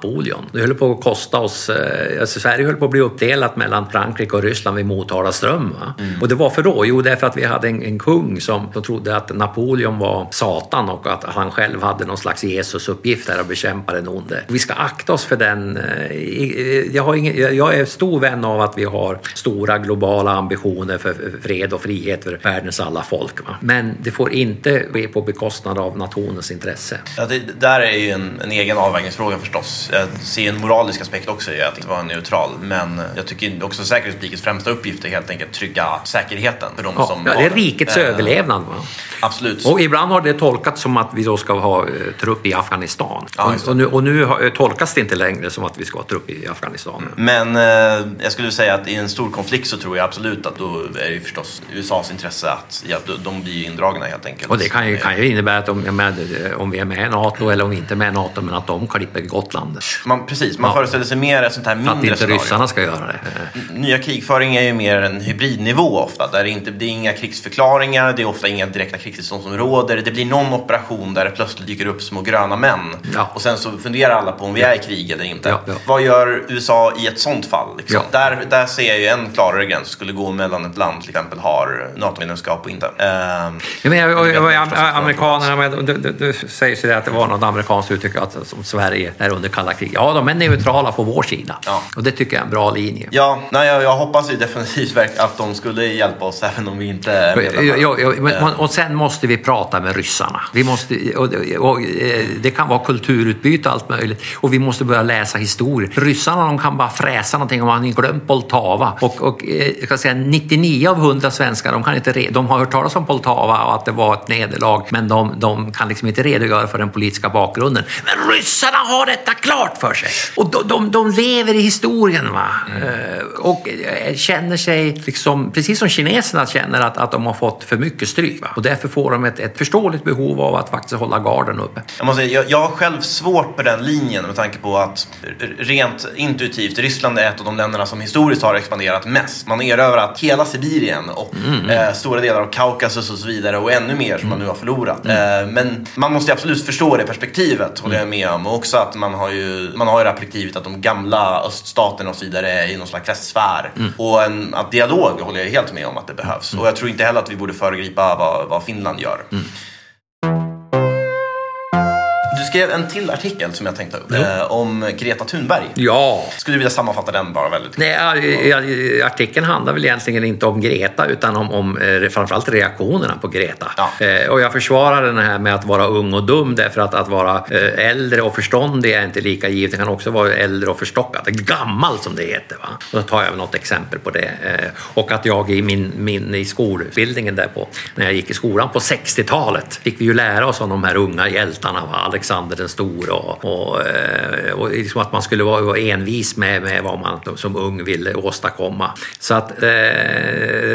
Speaker 2: Det höll på att kosta oss, eh, alltså Sverige höll på att bli uppdelat mellan Frankrike och Ryssland vid Motala ström. Va? Och det var för då? Jo, därför att vi hade en, en kung som, som trodde att Napoleon var Satan och att han själv hade någon slags Jesus-uppgift där att bekämpa den onde. Vi ska akta oss för den. eh, i- Jag, har ingen, jag är stor vän av att vi har stora globala ambitioner för fred och frihet för världens alla folk. Va? Men det får inte ske på bekostnad av nationens intresse.
Speaker 1: Ja, det där är ju en, en egen avvägningsfråga förstås. Jag ser en moralisk aspekt också i att vara neutral. Men jag tycker också säkerhetspolitikens främsta uppgift är helt enkelt trygga säkerheten för de
Speaker 2: Ja,
Speaker 1: som
Speaker 2: ja, det är rikets
Speaker 1: Eh,
Speaker 2: överlevnad. Va?
Speaker 1: Absolut.
Speaker 2: Och ibland har det tolkats som att vi då ska ha eh, trupp i Afghanistan.
Speaker 1: Ja,
Speaker 2: och, och nu, och nu har- tolkas det inte längre som att vi ska ha trupp i Afghanistan.
Speaker 1: Men eh, jag skulle säga att i en stor konflikt så tror jag absolut att då är det ju förstås USAs intresse att ja, de- blir indragna helt enkelt.
Speaker 2: Och det kan ju, kan ju innebära att om, menar, om vi är med i NATO eller om vi inte är med i NATO, men att de klipper Gotland.
Speaker 1: Man, precis, man
Speaker 2: Ja.
Speaker 1: föreställer sig mer ett sånt här
Speaker 2: För att
Speaker 1: mindre
Speaker 2: inte
Speaker 1: scenario.
Speaker 2: ryssarna ska göra det.
Speaker 1: Nya krigföring är ju mer en hybridnivå ofta. Där det, inte, det är inga krigsförklaringar, det är ofta inga direkta krigstillstånd som råder. Det blir någon operation där det plötsligt dyker upp små gröna män.
Speaker 2: Ja.
Speaker 1: Och sen så funderar alla på om vi är i krig eller inte.
Speaker 2: Ja.
Speaker 1: Vad gör USA i ett sånt fall? Liksom? Där, där ser jag ju en klarare gräns skulle gå mellan ett land till exempel har NATO-medlemskap och inte. Ehm,
Speaker 2: Jag och, och, och,
Speaker 1: att
Speaker 2: amerikanerna, men det, det, det sägs ju att det var något amerikanskt uttryck att som Sverige är under kalla krig. Ja, de är neutrala på vår sida.
Speaker 1: Ja.
Speaker 2: Och det tycker jag är en bra linje.
Speaker 1: ja, nej, jag, jag hoppas ju definitivt att de skulle hjälpa oss [laughs] även om vi inte är medlemmar.
Speaker 2: Ja, ja, men, och sen måste vi prata med ryssarna. Vi måste, och, och, eh, det kan vara kulturutbyte och allt möjligt. Och vi måste börja läsa historia. Ryssarna de kan bara fräsa någonting om man har glömt Poltava. Och, och eh, jag ska säga 99 av 100 svenskar de, kan inte de har hört talas om Poltava och att det var ett nederlag. Men de, de kan liksom inte redogöra för den politiska bakgrunden. Men ryssarna har detta klart för sig. Och de, de, de lever i historien. Va? Eh, Och eh, känner sig, liksom, precis som kineserna känner att, att de har fått för mycket stryk. Va? Och därför får de ett, ett förståeligt behov av att faktiskt hålla garden uppe.
Speaker 1: Jag, måste, säga, jag, jag har själv svårt på den linjen med tanke på att rent intuitivt, Ryssland är ett av de länderna som historiskt har expanderat mest. Man har erövrat hela Sibirien och eh, stora delar av Kaukasus och så vidare och ännu mer som man nu har förlorat. Eh, men man måste ju absolut förstå det perspektivet, håller jag med om. Och också att man har ju, man har ju det här perspektivet att de gamla öststaterna och så vidare är i någon slags testsfär. Och en att dialog håller jag helt med om att det behövs. Och jag tror inte heller att vi borde föregripa vad, vad Finland gör. Du skrev en till artikel som jag tänkte upp. Eh, om Greta Thunberg.
Speaker 2: Ja,
Speaker 1: Skulle du vilja sammanfatta den bara väldigt
Speaker 2: Nej, artikeln handlar väl egentligen inte om Greta utan om, om eh, framförallt reaktionerna på Greta.
Speaker 1: Ja.
Speaker 2: Eh, och jag försvarar den här med att vara ung och dum därför att att vara äldre och förståndig är inte lika givet. Det kan också vara äldre och förstockad. Gammal som det heter. Va? Och då tar jag något exempel på det. Och att jag i min, min i skolutbildningen där på, när jag gick i skolan på 60-talet fick vi ju lära oss om de här unga hjältarna. Va? Alexander den stora och, och, eh, och liksom att man skulle vara vara envis med, med vad man som ung ville åstadkomma. Så att eh,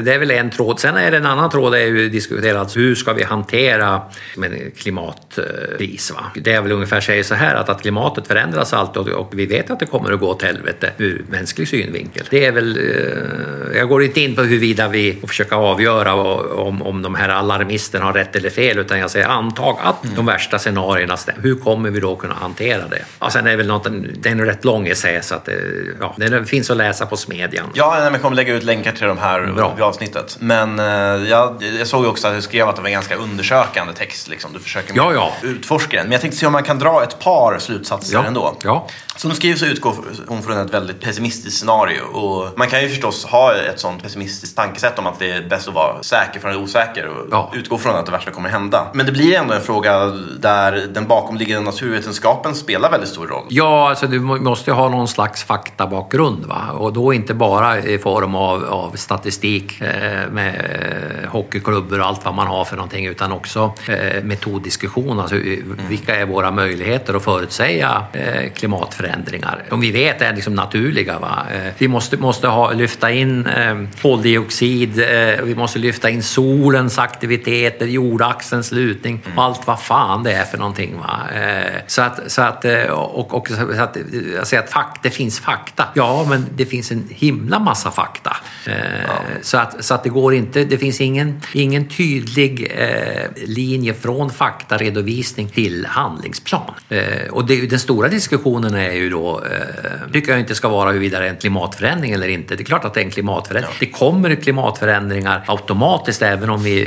Speaker 2: det är väl en tråd. Sen är det en annan tråd, det är ju diskuterat hur ska vi hantera med klimatkris. Va? Det är väl ungefär säger så här att, att klimatet förändras alltid och, och vi vet att det kommer att gå åt helvete ur mänsklig synvinkel. Det är väl, eh, jag går inte in på huruvida vi får försöka avgöra om, om de här alarmisterna har rätt eller fel utan jag säger antag att de värsta scenarierna stämmer. Kommer vi då kunna hantera det? Ja, sen är det väl något, det är en rätt lång essä så att, eh, ja, den finns att läsa på Smedjan.
Speaker 1: Ja, jag kommer lägga ut länkar till de här
Speaker 2: Bra.
Speaker 1: vid avsnittet. Men eh, jag, jag såg ju också att du skrev att det var en ganska undersökande text. Liksom. Du försöker
Speaker 2: Ja, ja.
Speaker 1: utforska den. Men jag tänkte se om man kan dra ett par slutsatser
Speaker 2: Ja,
Speaker 1: ändå.
Speaker 2: ja.
Speaker 1: Som du skriver så utgår hon från ett väldigt pessimistiskt scenario. Och man kan ju förstås ha ett sånt pessimistiskt tankesätt om att det är bäst att vara säker från osäker och
Speaker 2: Ja.
Speaker 1: utgå från att det värsta kommer hända. Men det blir ändå en fråga där den bakomliggande naturvetenskapen spelar väldigt stor roll.
Speaker 2: Ja, alltså du må- måste ha någon slags faktabakgrund va? och då inte bara i form av, av statistik eh, med eh, hockeyklubbor och allt vad man har för någonting utan också eh, metoddiskussion. Alltså, eh, Vilka är våra möjligheter att förutsäga eh, klimatförändringar? Som vi vet är liksom naturliga. Va? Eh, vi måste, måste ha, lyfta in koldioxid, vi måste lyfta in solens aktiviteter, jordaxelns lutning och allt vad fan det är för någonting. Va? Eh, så att, så att, eh, och, och så att, jag säger att fakt, det finns fakta. Ja, men det finns en himla massa fakta. Eh, så, att, så att det går inte, det finns ingen, ingen tydlig eh, linje från faktaredovisning till handlingsplan. Eh, och det, den stora diskussionen är ju då, eh, tycker jag inte ska vara huruvida det är en klimatförändring eller inte. Det är klart att det är en klimatförändring. Det kommer klimatförändringar automatiskt även om vi,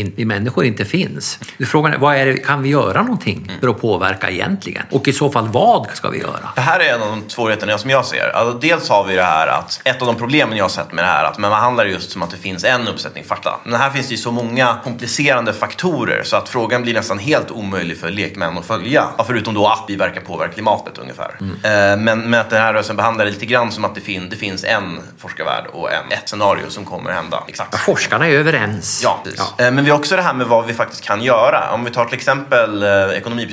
Speaker 2: eh, vi människor inte finns. Frågan är, vad är det, kan vi göra någonting för att påverka egentligen? Och i så fall, vad ska vi göra?
Speaker 1: Det här är en av de svårigheterna som jag ser. Alltså, dels har vi det här att ett av de problemen jag har sett med det här att man behandlar det just som att det finns en uppsättning fakta. Men här finns det ju så många komplicerande faktorer så att frågan blir nästan helt omöjlig för lekmän att följa. Ja, förutom då att vi verkar påverka klimatet ungefär. Eh, Men, men att den här rörelsen behandlar det lite grann som att det, fin- det finns en forskarvärld och en, ett scenario som kommer att hända. Exakt.
Speaker 2: Forskarna är överens.
Speaker 1: Ja, precis. Eh, Men vi har också det här med vad vi faktiskt kan göra. Om vi tar till exempel eh,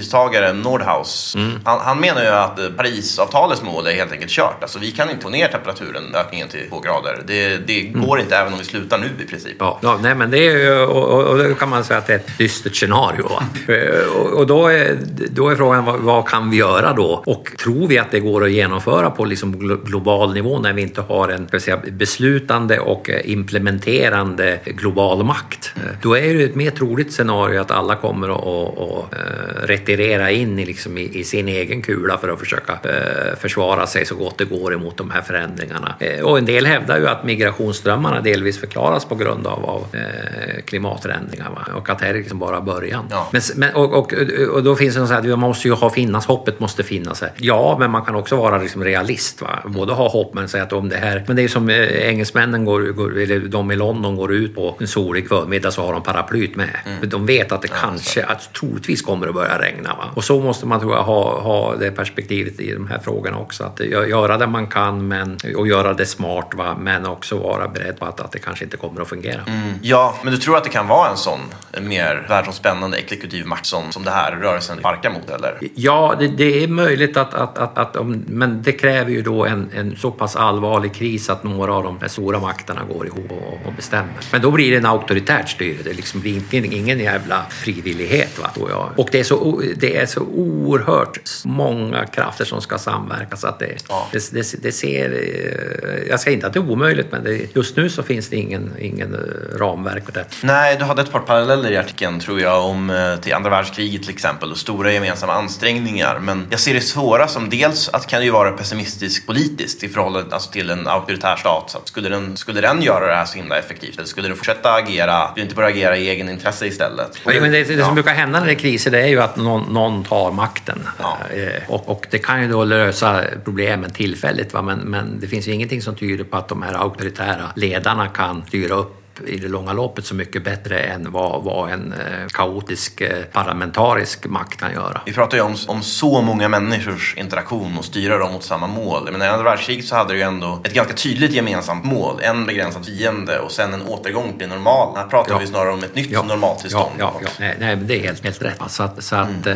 Speaker 1: ekonomipristagaren Nordhaus. Han, han menar ju att Parisavtalets mål är helt enkelt kört. Alltså vi kan inte få ner temperaturen, ökningen till två grader. Det, det går inte även om vi slutar nu i princip.
Speaker 2: Ja, ja, nej, men det är ju, och, och, då kan man säga att det är ett dystert scenario. Va? Eh, och, och då, är, då är frågan vad, vad kan vi göra då? Och tror vi att det går att genomföra på liksom glo- global nivå när vi inte har en säga, beslutande och eh, implementerande global makt? Eh, Då är det ett mer troligt scenario att alla kommer att, att, att retirera in i, liksom i, i sin egen kula för att försöka eh, försvara sig så gott det går emot de här förändringarna. Eh, Och en del hävdar ju att migrationsströmmarna delvis förklaras på grund av, av eh, klimatförändringar va? och att det här är liksom bara början.
Speaker 1: Ja.
Speaker 2: Men, men, och, och, och då finns det så här, man måste ju ha finnas, hoppet måste finnas. Här. Ja, men man kan också vara liksom realist. Va? Både ha hopp men säga att om det här... Men det är som eh, engelsmännen går, går, eller de i London går ut på en solig förmiddag så har de paraplyt med. För De vet att det kanske, att troligtvis kommer att börja regna. Va? Och så måste man tror jag ha, ha det perspektivet i de här frågorna också. Att gö- göra det man kan men, och göra det smart va? men också vara beredd på att, att det kanske inte kommer att fungera.
Speaker 1: Ja, men du tror att det kan vara en sån mer världsomspännande exekutiv makt som, som det här rörelsen sparkar mot eller?
Speaker 2: Ja, det, det är möjligt att, att, att, att om, men det kräver ju då en, en så pass allvarlig kris att några av de stora makterna går ihop och, och bestämmer. Men då blir det en auktoritärt styre. Det liksom blir inte, ingen jävla frivillighet. Va, tror jag. Och det är så, det är så oerhört många krafter som ska samverka så att det,
Speaker 1: Ja.
Speaker 2: det, det, det ser... eh, Jag säger inte att det är omöjligt, men det, just nu så finns det ingen, ingen eh, ramverk för det.
Speaker 1: Nej, du hade ett par paralleller i artikeln tror jag om eh, till andra världskriget till exempel och stora gemensamma ansträngningar. Men jag ser det svåra som dels att kan det ju vara pessimistiskt politiskt i förhållande alltså, till en auktoritär stat. Så att skulle, den, skulle den göra det här så himla effektivt eller skulle den fortsätta agera, skulle inte bara agera i egen intresse istället?
Speaker 2: Men det, det
Speaker 1: Ja.
Speaker 2: som brukar hända när det är kriser det är ju att någon, någon tar makten.
Speaker 1: Ja.
Speaker 2: Eh, Och, och det kan ju då lösa problemen tillfälligt, va? Men, men det finns ju ingenting som tyder på att de här auktoritära ledarna kan styra upp i det långa loppet så mycket bättre än vad, vad en eh, kaotisk eh, parlamentarisk makt kan göra.
Speaker 1: Vi pratar ju om, om så många människors interaktion och styra dem mot samma mål. Men i andra världskriget så hade det ju ändå ett ganska tydligt gemensamt mål. En begränsad fiende och sen en återgång till normal. Här pratar
Speaker 2: Ja.
Speaker 1: vi snarare om ett nytt
Speaker 2: Ja,
Speaker 1: normaltillstånd.
Speaker 2: Ja, ja, ja. Nej, nej, men det är helt, helt rätt. Så att, så att, eh,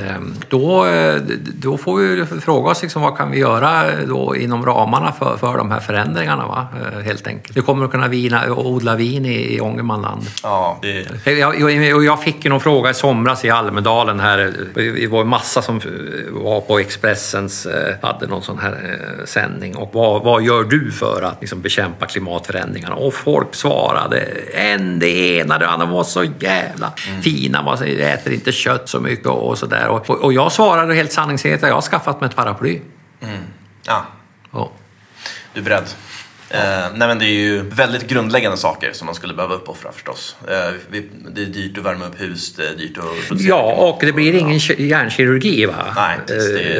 Speaker 2: då, eh, då får vi fråga oss liksom, vad kan vi göra då inom ramarna för, för de här förändringarna, va? Helt enkelt. Vi kommer att kunna vina, odla vin i, i Ångermanland.
Speaker 1: Ja, det,
Speaker 2: Jag, jag, fick ju någon fråga i somras i Almedalen här. Det var en massa som var på Expressens, eh, hade någon sån här eh, sändning. Och vad, vad gör du för att liksom bekämpa klimatförändringarna? Och folk svarade en det ena, det andra. De var så jävla fina. Man äter inte kött så mycket och sådär. Och, och, jag svarade helt sanningsenligt att jag har skaffat mig ett paraply.
Speaker 1: ja,
Speaker 2: Ja.
Speaker 1: du är beredd. Eh, nej men det är ju väldigt grundläggande saker som man skulle behöva uppoffra förstås. Eh, vi, det är dyrt att värma upp hus, det är dyrt att producera.
Speaker 2: Ja, och det blir ingen ki- hjärnkirurgi va?
Speaker 1: Nej, det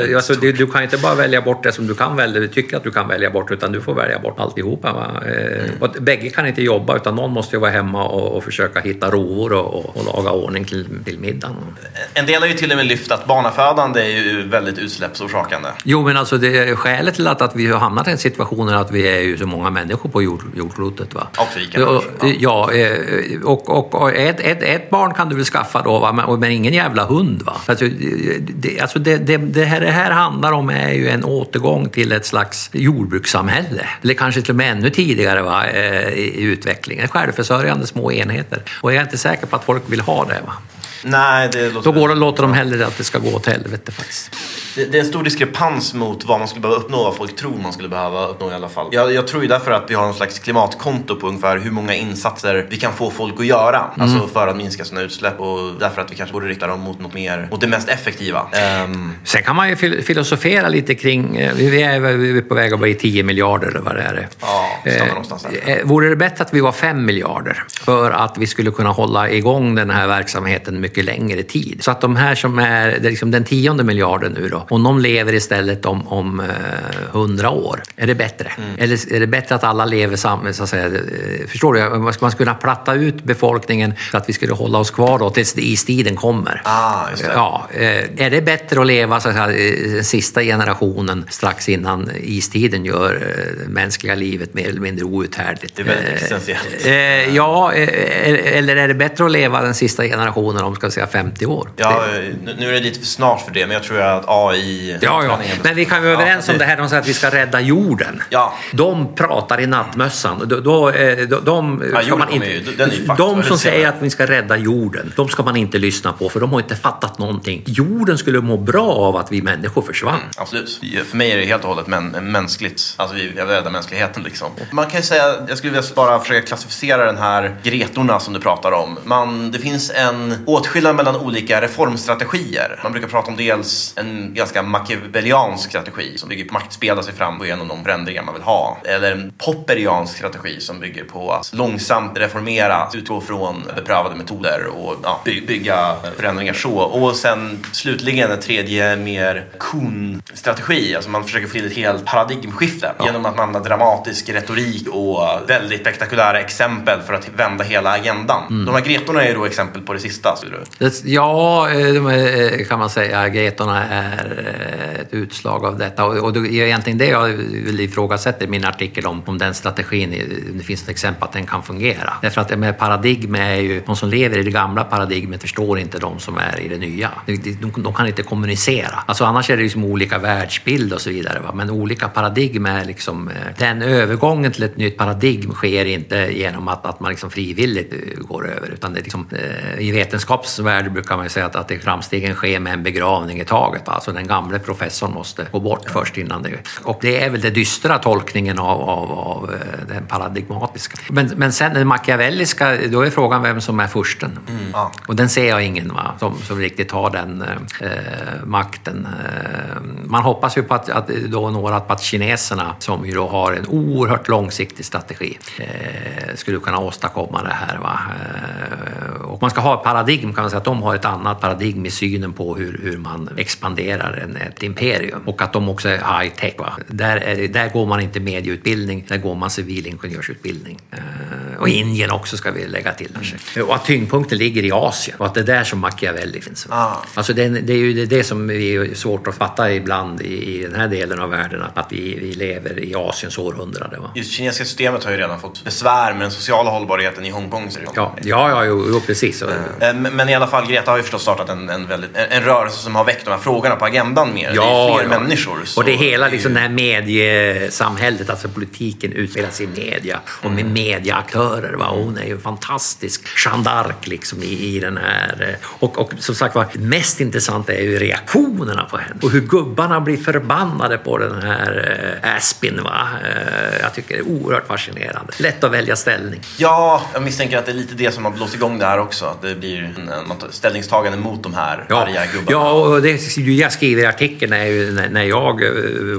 Speaker 2: Eh, alltså,
Speaker 1: stort.
Speaker 2: du, kan inte bara välja bort det som du kan välja, du tycker att du kan välja bort, utan du får välja bort alltihopa. Va? Eh,
Speaker 1: Mm.
Speaker 2: bägge kan inte jobba, utan någon måste ju vara hemma och, och försöka hitta rovor och, och, och laga ordning till, till middagen.
Speaker 1: En del har ju till och med lyft att barnafödande är ju väldigt utsläppsorsakande.
Speaker 2: Jo, men alltså det är skälet till att, att vi har hamnat i den situationen att vi är ju så många människor på jord, jordklotet. Va?
Speaker 1: Också rika människor,
Speaker 2: ja, eh, och, och, och ett, ett, ett barn kan du väl skaffa då, va? Men, men ingen jävla hund. Va? Alltså, det, alltså det, det, det, här, det här handlar om är ju en återgång till ett slags jordbrukssamhälle. Eller kanske till och med ännu tidigare va? eh, i i utvecklingen. Självförsörjande små enheter. Och jag är inte säker på att folk vill ha det. Va?
Speaker 1: Nej, det låter...
Speaker 2: Då går, det- låter de hellre att det ska gå åt helvete faktiskt.
Speaker 1: Det, det är en stor diskrepans mot vad man skulle behöva uppnå, vad folk tror man skulle behöva uppnå i alla fall. Jag, jag tror ju därför att vi har en slags klimatkonto på ungefär hur många insatser vi kan få folk att göra. Alltså för att minska sina utsläpp och därför att vi kanske borde rikta dem mot något mer, mot det mest effektiva. Ehm,
Speaker 2: Sen kan man ju fil- filosofera lite kring, eh, vi är, vi är på väg att bli 10 miljarder eller vad det är.
Speaker 1: ja,
Speaker 2: Eh,
Speaker 1: någonstans där.
Speaker 2: eh, Vore det bättre att vi var 5 miljarder för att vi skulle kunna hålla igång den här verksamheten mycket längre tid? Så att de här som är, det är liksom den tionde miljarden nu då, om de lever istället om, om eh, 100 år, är det bättre?
Speaker 1: Mm.
Speaker 2: Eller är det bättre att alla lever samma, så att säga, eh, förstår du? Man skulle kunna platta ut befolkningen så att vi skulle hålla oss kvar då tills istiden kommer.
Speaker 1: Ah.
Speaker 2: Ja, eh, är det bättre att leva så här, den sista generationen strax innan istiden gör mänskliga livet mer eller mindre outhärdligt?
Speaker 1: Det är väldigt existentiellt.
Speaker 2: Ja, eller är det bättre att leva den sista generationen om ska vi säga 50 år?
Speaker 1: Ja, nu nu är det lite för snart för det, men jag tror att AI...
Speaker 2: Ja, ja. Men vi kan vara överens
Speaker 1: Ja,
Speaker 2: om det här, de säger att vi ska rädda jorden.
Speaker 1: Ja.
Speaker 2: De pratar i nattmössan. Eh, de, de,
Speaker 1: Ja,
Speaker 2: ska
Speaker 1: jorden
Speaker 2: man
Speaker 1: kommer
Speaker 2: inte,
Speaker 1: ju- den är ju fakta,
Speaker 2: de
Speaker 1: det
Speaker 2: som säger att vi ska rädda jorden, de ska man inte lyssna på för de har inte fattat någonting. Jorden skulle må bra av att vi människor försvann.
Speaker 1: Absolut. För mig är det helt och hållet men, mänskligt. Alltså vi rädda mänskligheten liksom. Man kan ju säga, jag skulle vilja bara försöka klassificera den här gretorna som du pratar om. Man, det finns en åtskillnad mellan olika reformstrategier. Man brukar prata om dels en ganska machiavelliansk strategi som bygger på maktspela sig fram och genom de förändringar man vill ha. Eller en popperiansk strategi som bygger på att långsamt reformera, utgå från beprövade metoder och ja, by- bygga förändringar så. Och sen slutligen en tredje mer Kuhn-strategi. Alltså man försöker få till ett helt paradigmskifte genom att man använder dramatisk retorik och väldigt spektakulära exempel för att vända hela agendan. De här gretorna är ju då exempel på det sista.
Speaker 2: Det- Ja, eh, de eh, kan man säga. Gretorna är eh, ett utslag av detta. Och och det är egentligen det jag vill ifrågasätta i min artikel om, om den strategin. Det finns ett exempel att den kan fungera. Därför att det med paradigm är ju, de som lever i det gamla paradigmet förstår inte de som är i det nya. De, de, de kan inte kommunicera. Alltså annars är det liksom olika världsbild och så vidare. Va? Men olika paradigm är liksom... Den övergången till ett nytt paradigm sker inte genom att, att man liksom frivilligt går över. Utan det är liksom, I vetenskap vetenskapsvärld brukar man säga att, att det framstegen sker med en begravning i taget. Alltså den gamle professorn måste gå bort först innan det... Och det är väl den dystra tolkningen av, av, av eh, den paradigmatiska. Men, men sen den machiavelliska, då är frågan vem som är fursten. Mm. Ja. Och den ser jag ingen va? Som, som riktigt har den eh, makten. Eh, man hoppas ju på att, att då några på att kineserna, som ju då har en oerhört långsiktig strategi, eh, skulle kunna åstadkomma det här. Va? Eh, och man ska ha ett paradigm, kan man säga att de har ett annat paradigm i synen på hur, hur man expanderar en, ett imperium. Och att de också är high tech. Va? Där, är, där går man inte medieutbildning, där går man civilingenjörsutbildning. Eh, och Indien också ska vi lägga till kanske. Mm. Och att tyngdpunkten ligger i Asien och att det är där som Machiavelli finns. Ah. Alltså det, det är ju det som är svårt att fatta ibland i, i den här delen av världen, att vi, vi lever i Asiens århundrade. Va?
Speaker 1: Just kinesiska systemet har ju redan fått besvär med den sociala hållbarheten i Hongkong.
Speaker 2: Ja, ja, ja jo, jo, precis.
Speaker 1: Eh, men i alla fall, Greta har ju förstås startat en, en, väldigt, en, rörelse som har väckt de här frågorna på agendan mer. Ja, det är fler ja. människor.
Speaker 2: Och det hela liksom det här mediesamhället, alltså politiken utspelas i media och med mm. medieaktörer. Va? Hon är ju fantastisk Jeanne d'Arc liksom i, i den här. Eh, och, och som sagt var, mest intressant är ju reaktionerna på henne och hur gubbarna blir förbannade på den här äh, Aspin. Va? Äh, jag tycker det är oerhört fascinerande. Lätt att välja ställning.
Speaker 1: Ja, jag misstänker att det är lite det som har blåst igång det här också. Att det blir en, ställningstagande mot de här
Speaker 2: ja.
Speaker 1: arga gubbarna.
Speaker 2: Ja, och det jag skriver i artikeln är ju när jag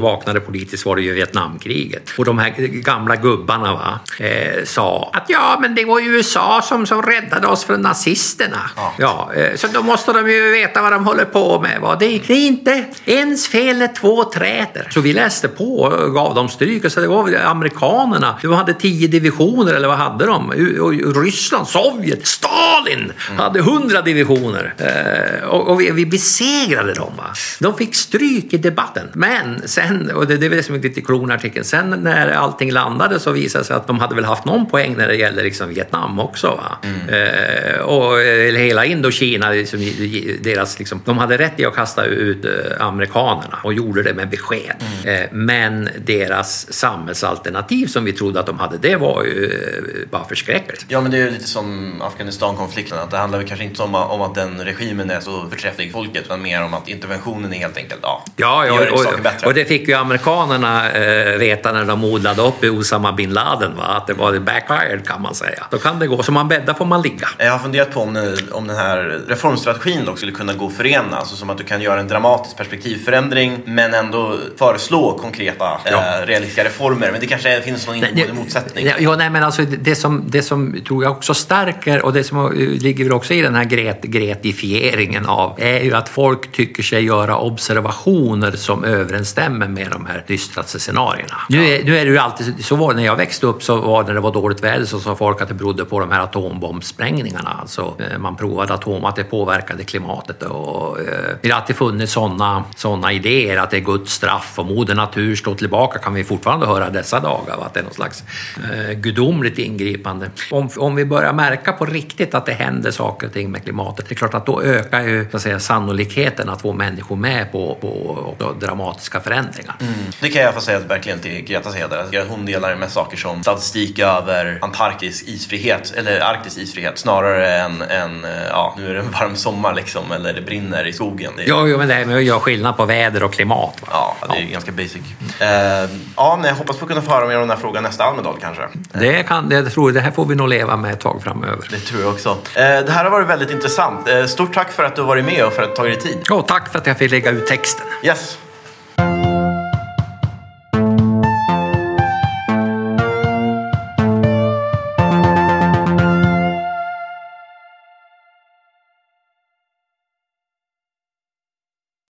Speaker 2: vaknade politiskt var det ju Vietnamkriget. Och de här gamla gubbarna va, eh, sa att ja, men det var ju USA som, som räddade oss från nazisterna. Ja. ja eh, så då måste de ju veta vad de håller på med. Va? Det, det är inte ens fel när två träter. Så vi läste på och gav dem stryk. Så det var amerikanerna. De hade tio divisioner, eller vad hade de? Och Ryssland, Sovjet, Stalin mm. hade hundra divisioner. Eh, och, och vi, vi, besegrade dem. Va? De fick stryk i debatten. Men sen, och det, det är det som är lite klon artikeln, sen när allting landade så visade det sig att de hade väl haft någon poäng när det gäller liksom Vietnam också. Va? Mm. Eh, och hela Indokina, liksom, deras, liksom, de hade rätt i att kasta ut eh, amerikanerna och gjorde det med besked. Mm. Eh, men deras samhällsalternativ som vi trodde att de hade, det var ju eh, bara förskräckligt.
Speaker 1: Ja, men det är ju lite som Afghanistan-konflikten, att det handlar väl kanske inte om, om att den regimen är så förträfflig folket, utan mer om att interventionen är helt enkelt, ja,
Speaker 2: ja, ja och, och, och, det fick ju amerikanerna eh, veta när de odlade upp i Osama bin Laden, va? att det var backfired kan man säga. Då kan det gå, som man bäddar får man ligga.
Speaker 1: Jag har funderat på om, om den här reformstrategin då skulle kunna gå att förena, alltså som att du kan göra en dramatisk perspektivförändring men ändå föreslå konkreta ja. eh, realistiska reformer. Men det kanske finns någon inneboende motsättning.
Speaker 2: Ja, nej, men alltså det som, det som tror jag också stärker och det som ligger väl också i den här gret, gretifieringen av är ju att folk tycker sig göra observationer som överensstämmer med de här dystra scenarierna. Nu, är, nu är det ju alltid så var när jag växte upp så var när det var dåligt väder så sa folk att det berodde på de här atombombsprängningarna. Alltså eh, man provade atom, att det påverkade klimatet och eh, det har alltid funnits sådana såna idéer att det är Guds straff och moder natur står tillbaka kan vi fortfarande höra dessa dagar. Att det är något slags eh, gudomligt ingripande. Om, om vi börjar märka på riktigt att det händer saker och ting med klimatet, det är klart att då ökar ju så att säga, sannolikheten att få människor med på, på, på dramatiska förändringar. Mm.
Speaker 1: Det kan jag få säga verkligen till Gretas heder. Hon delar med saker som statistik över Antarktis isfrihet, eller Arktis isfrihet, snarare än, än ja, nu är det en varm sommar liksom, eller det brinner i skogen.
Speaker 2: Det är... Jo, jo, men det är göra skillnad på väder och klimat. Va?
Speaker 1: Ja, det är ja. ganska basic. Mm. Uh, ja, men jag hoppas på att kunna få höra mer om den här frågan nästa Almedal kanske.
Speaker 2: Det, kan, det, tror jag, det här får vi nog leva med ett tag framöver.
Speaker 1: Det tror jag också. Uh, det här har varit väldigt intressant. Uh, stort tack för att du har varit med och för att du tagit dig tid.
Speaker 2: Ja, tack för att jag fick lägga ut texten.
Speaker 1: Yes.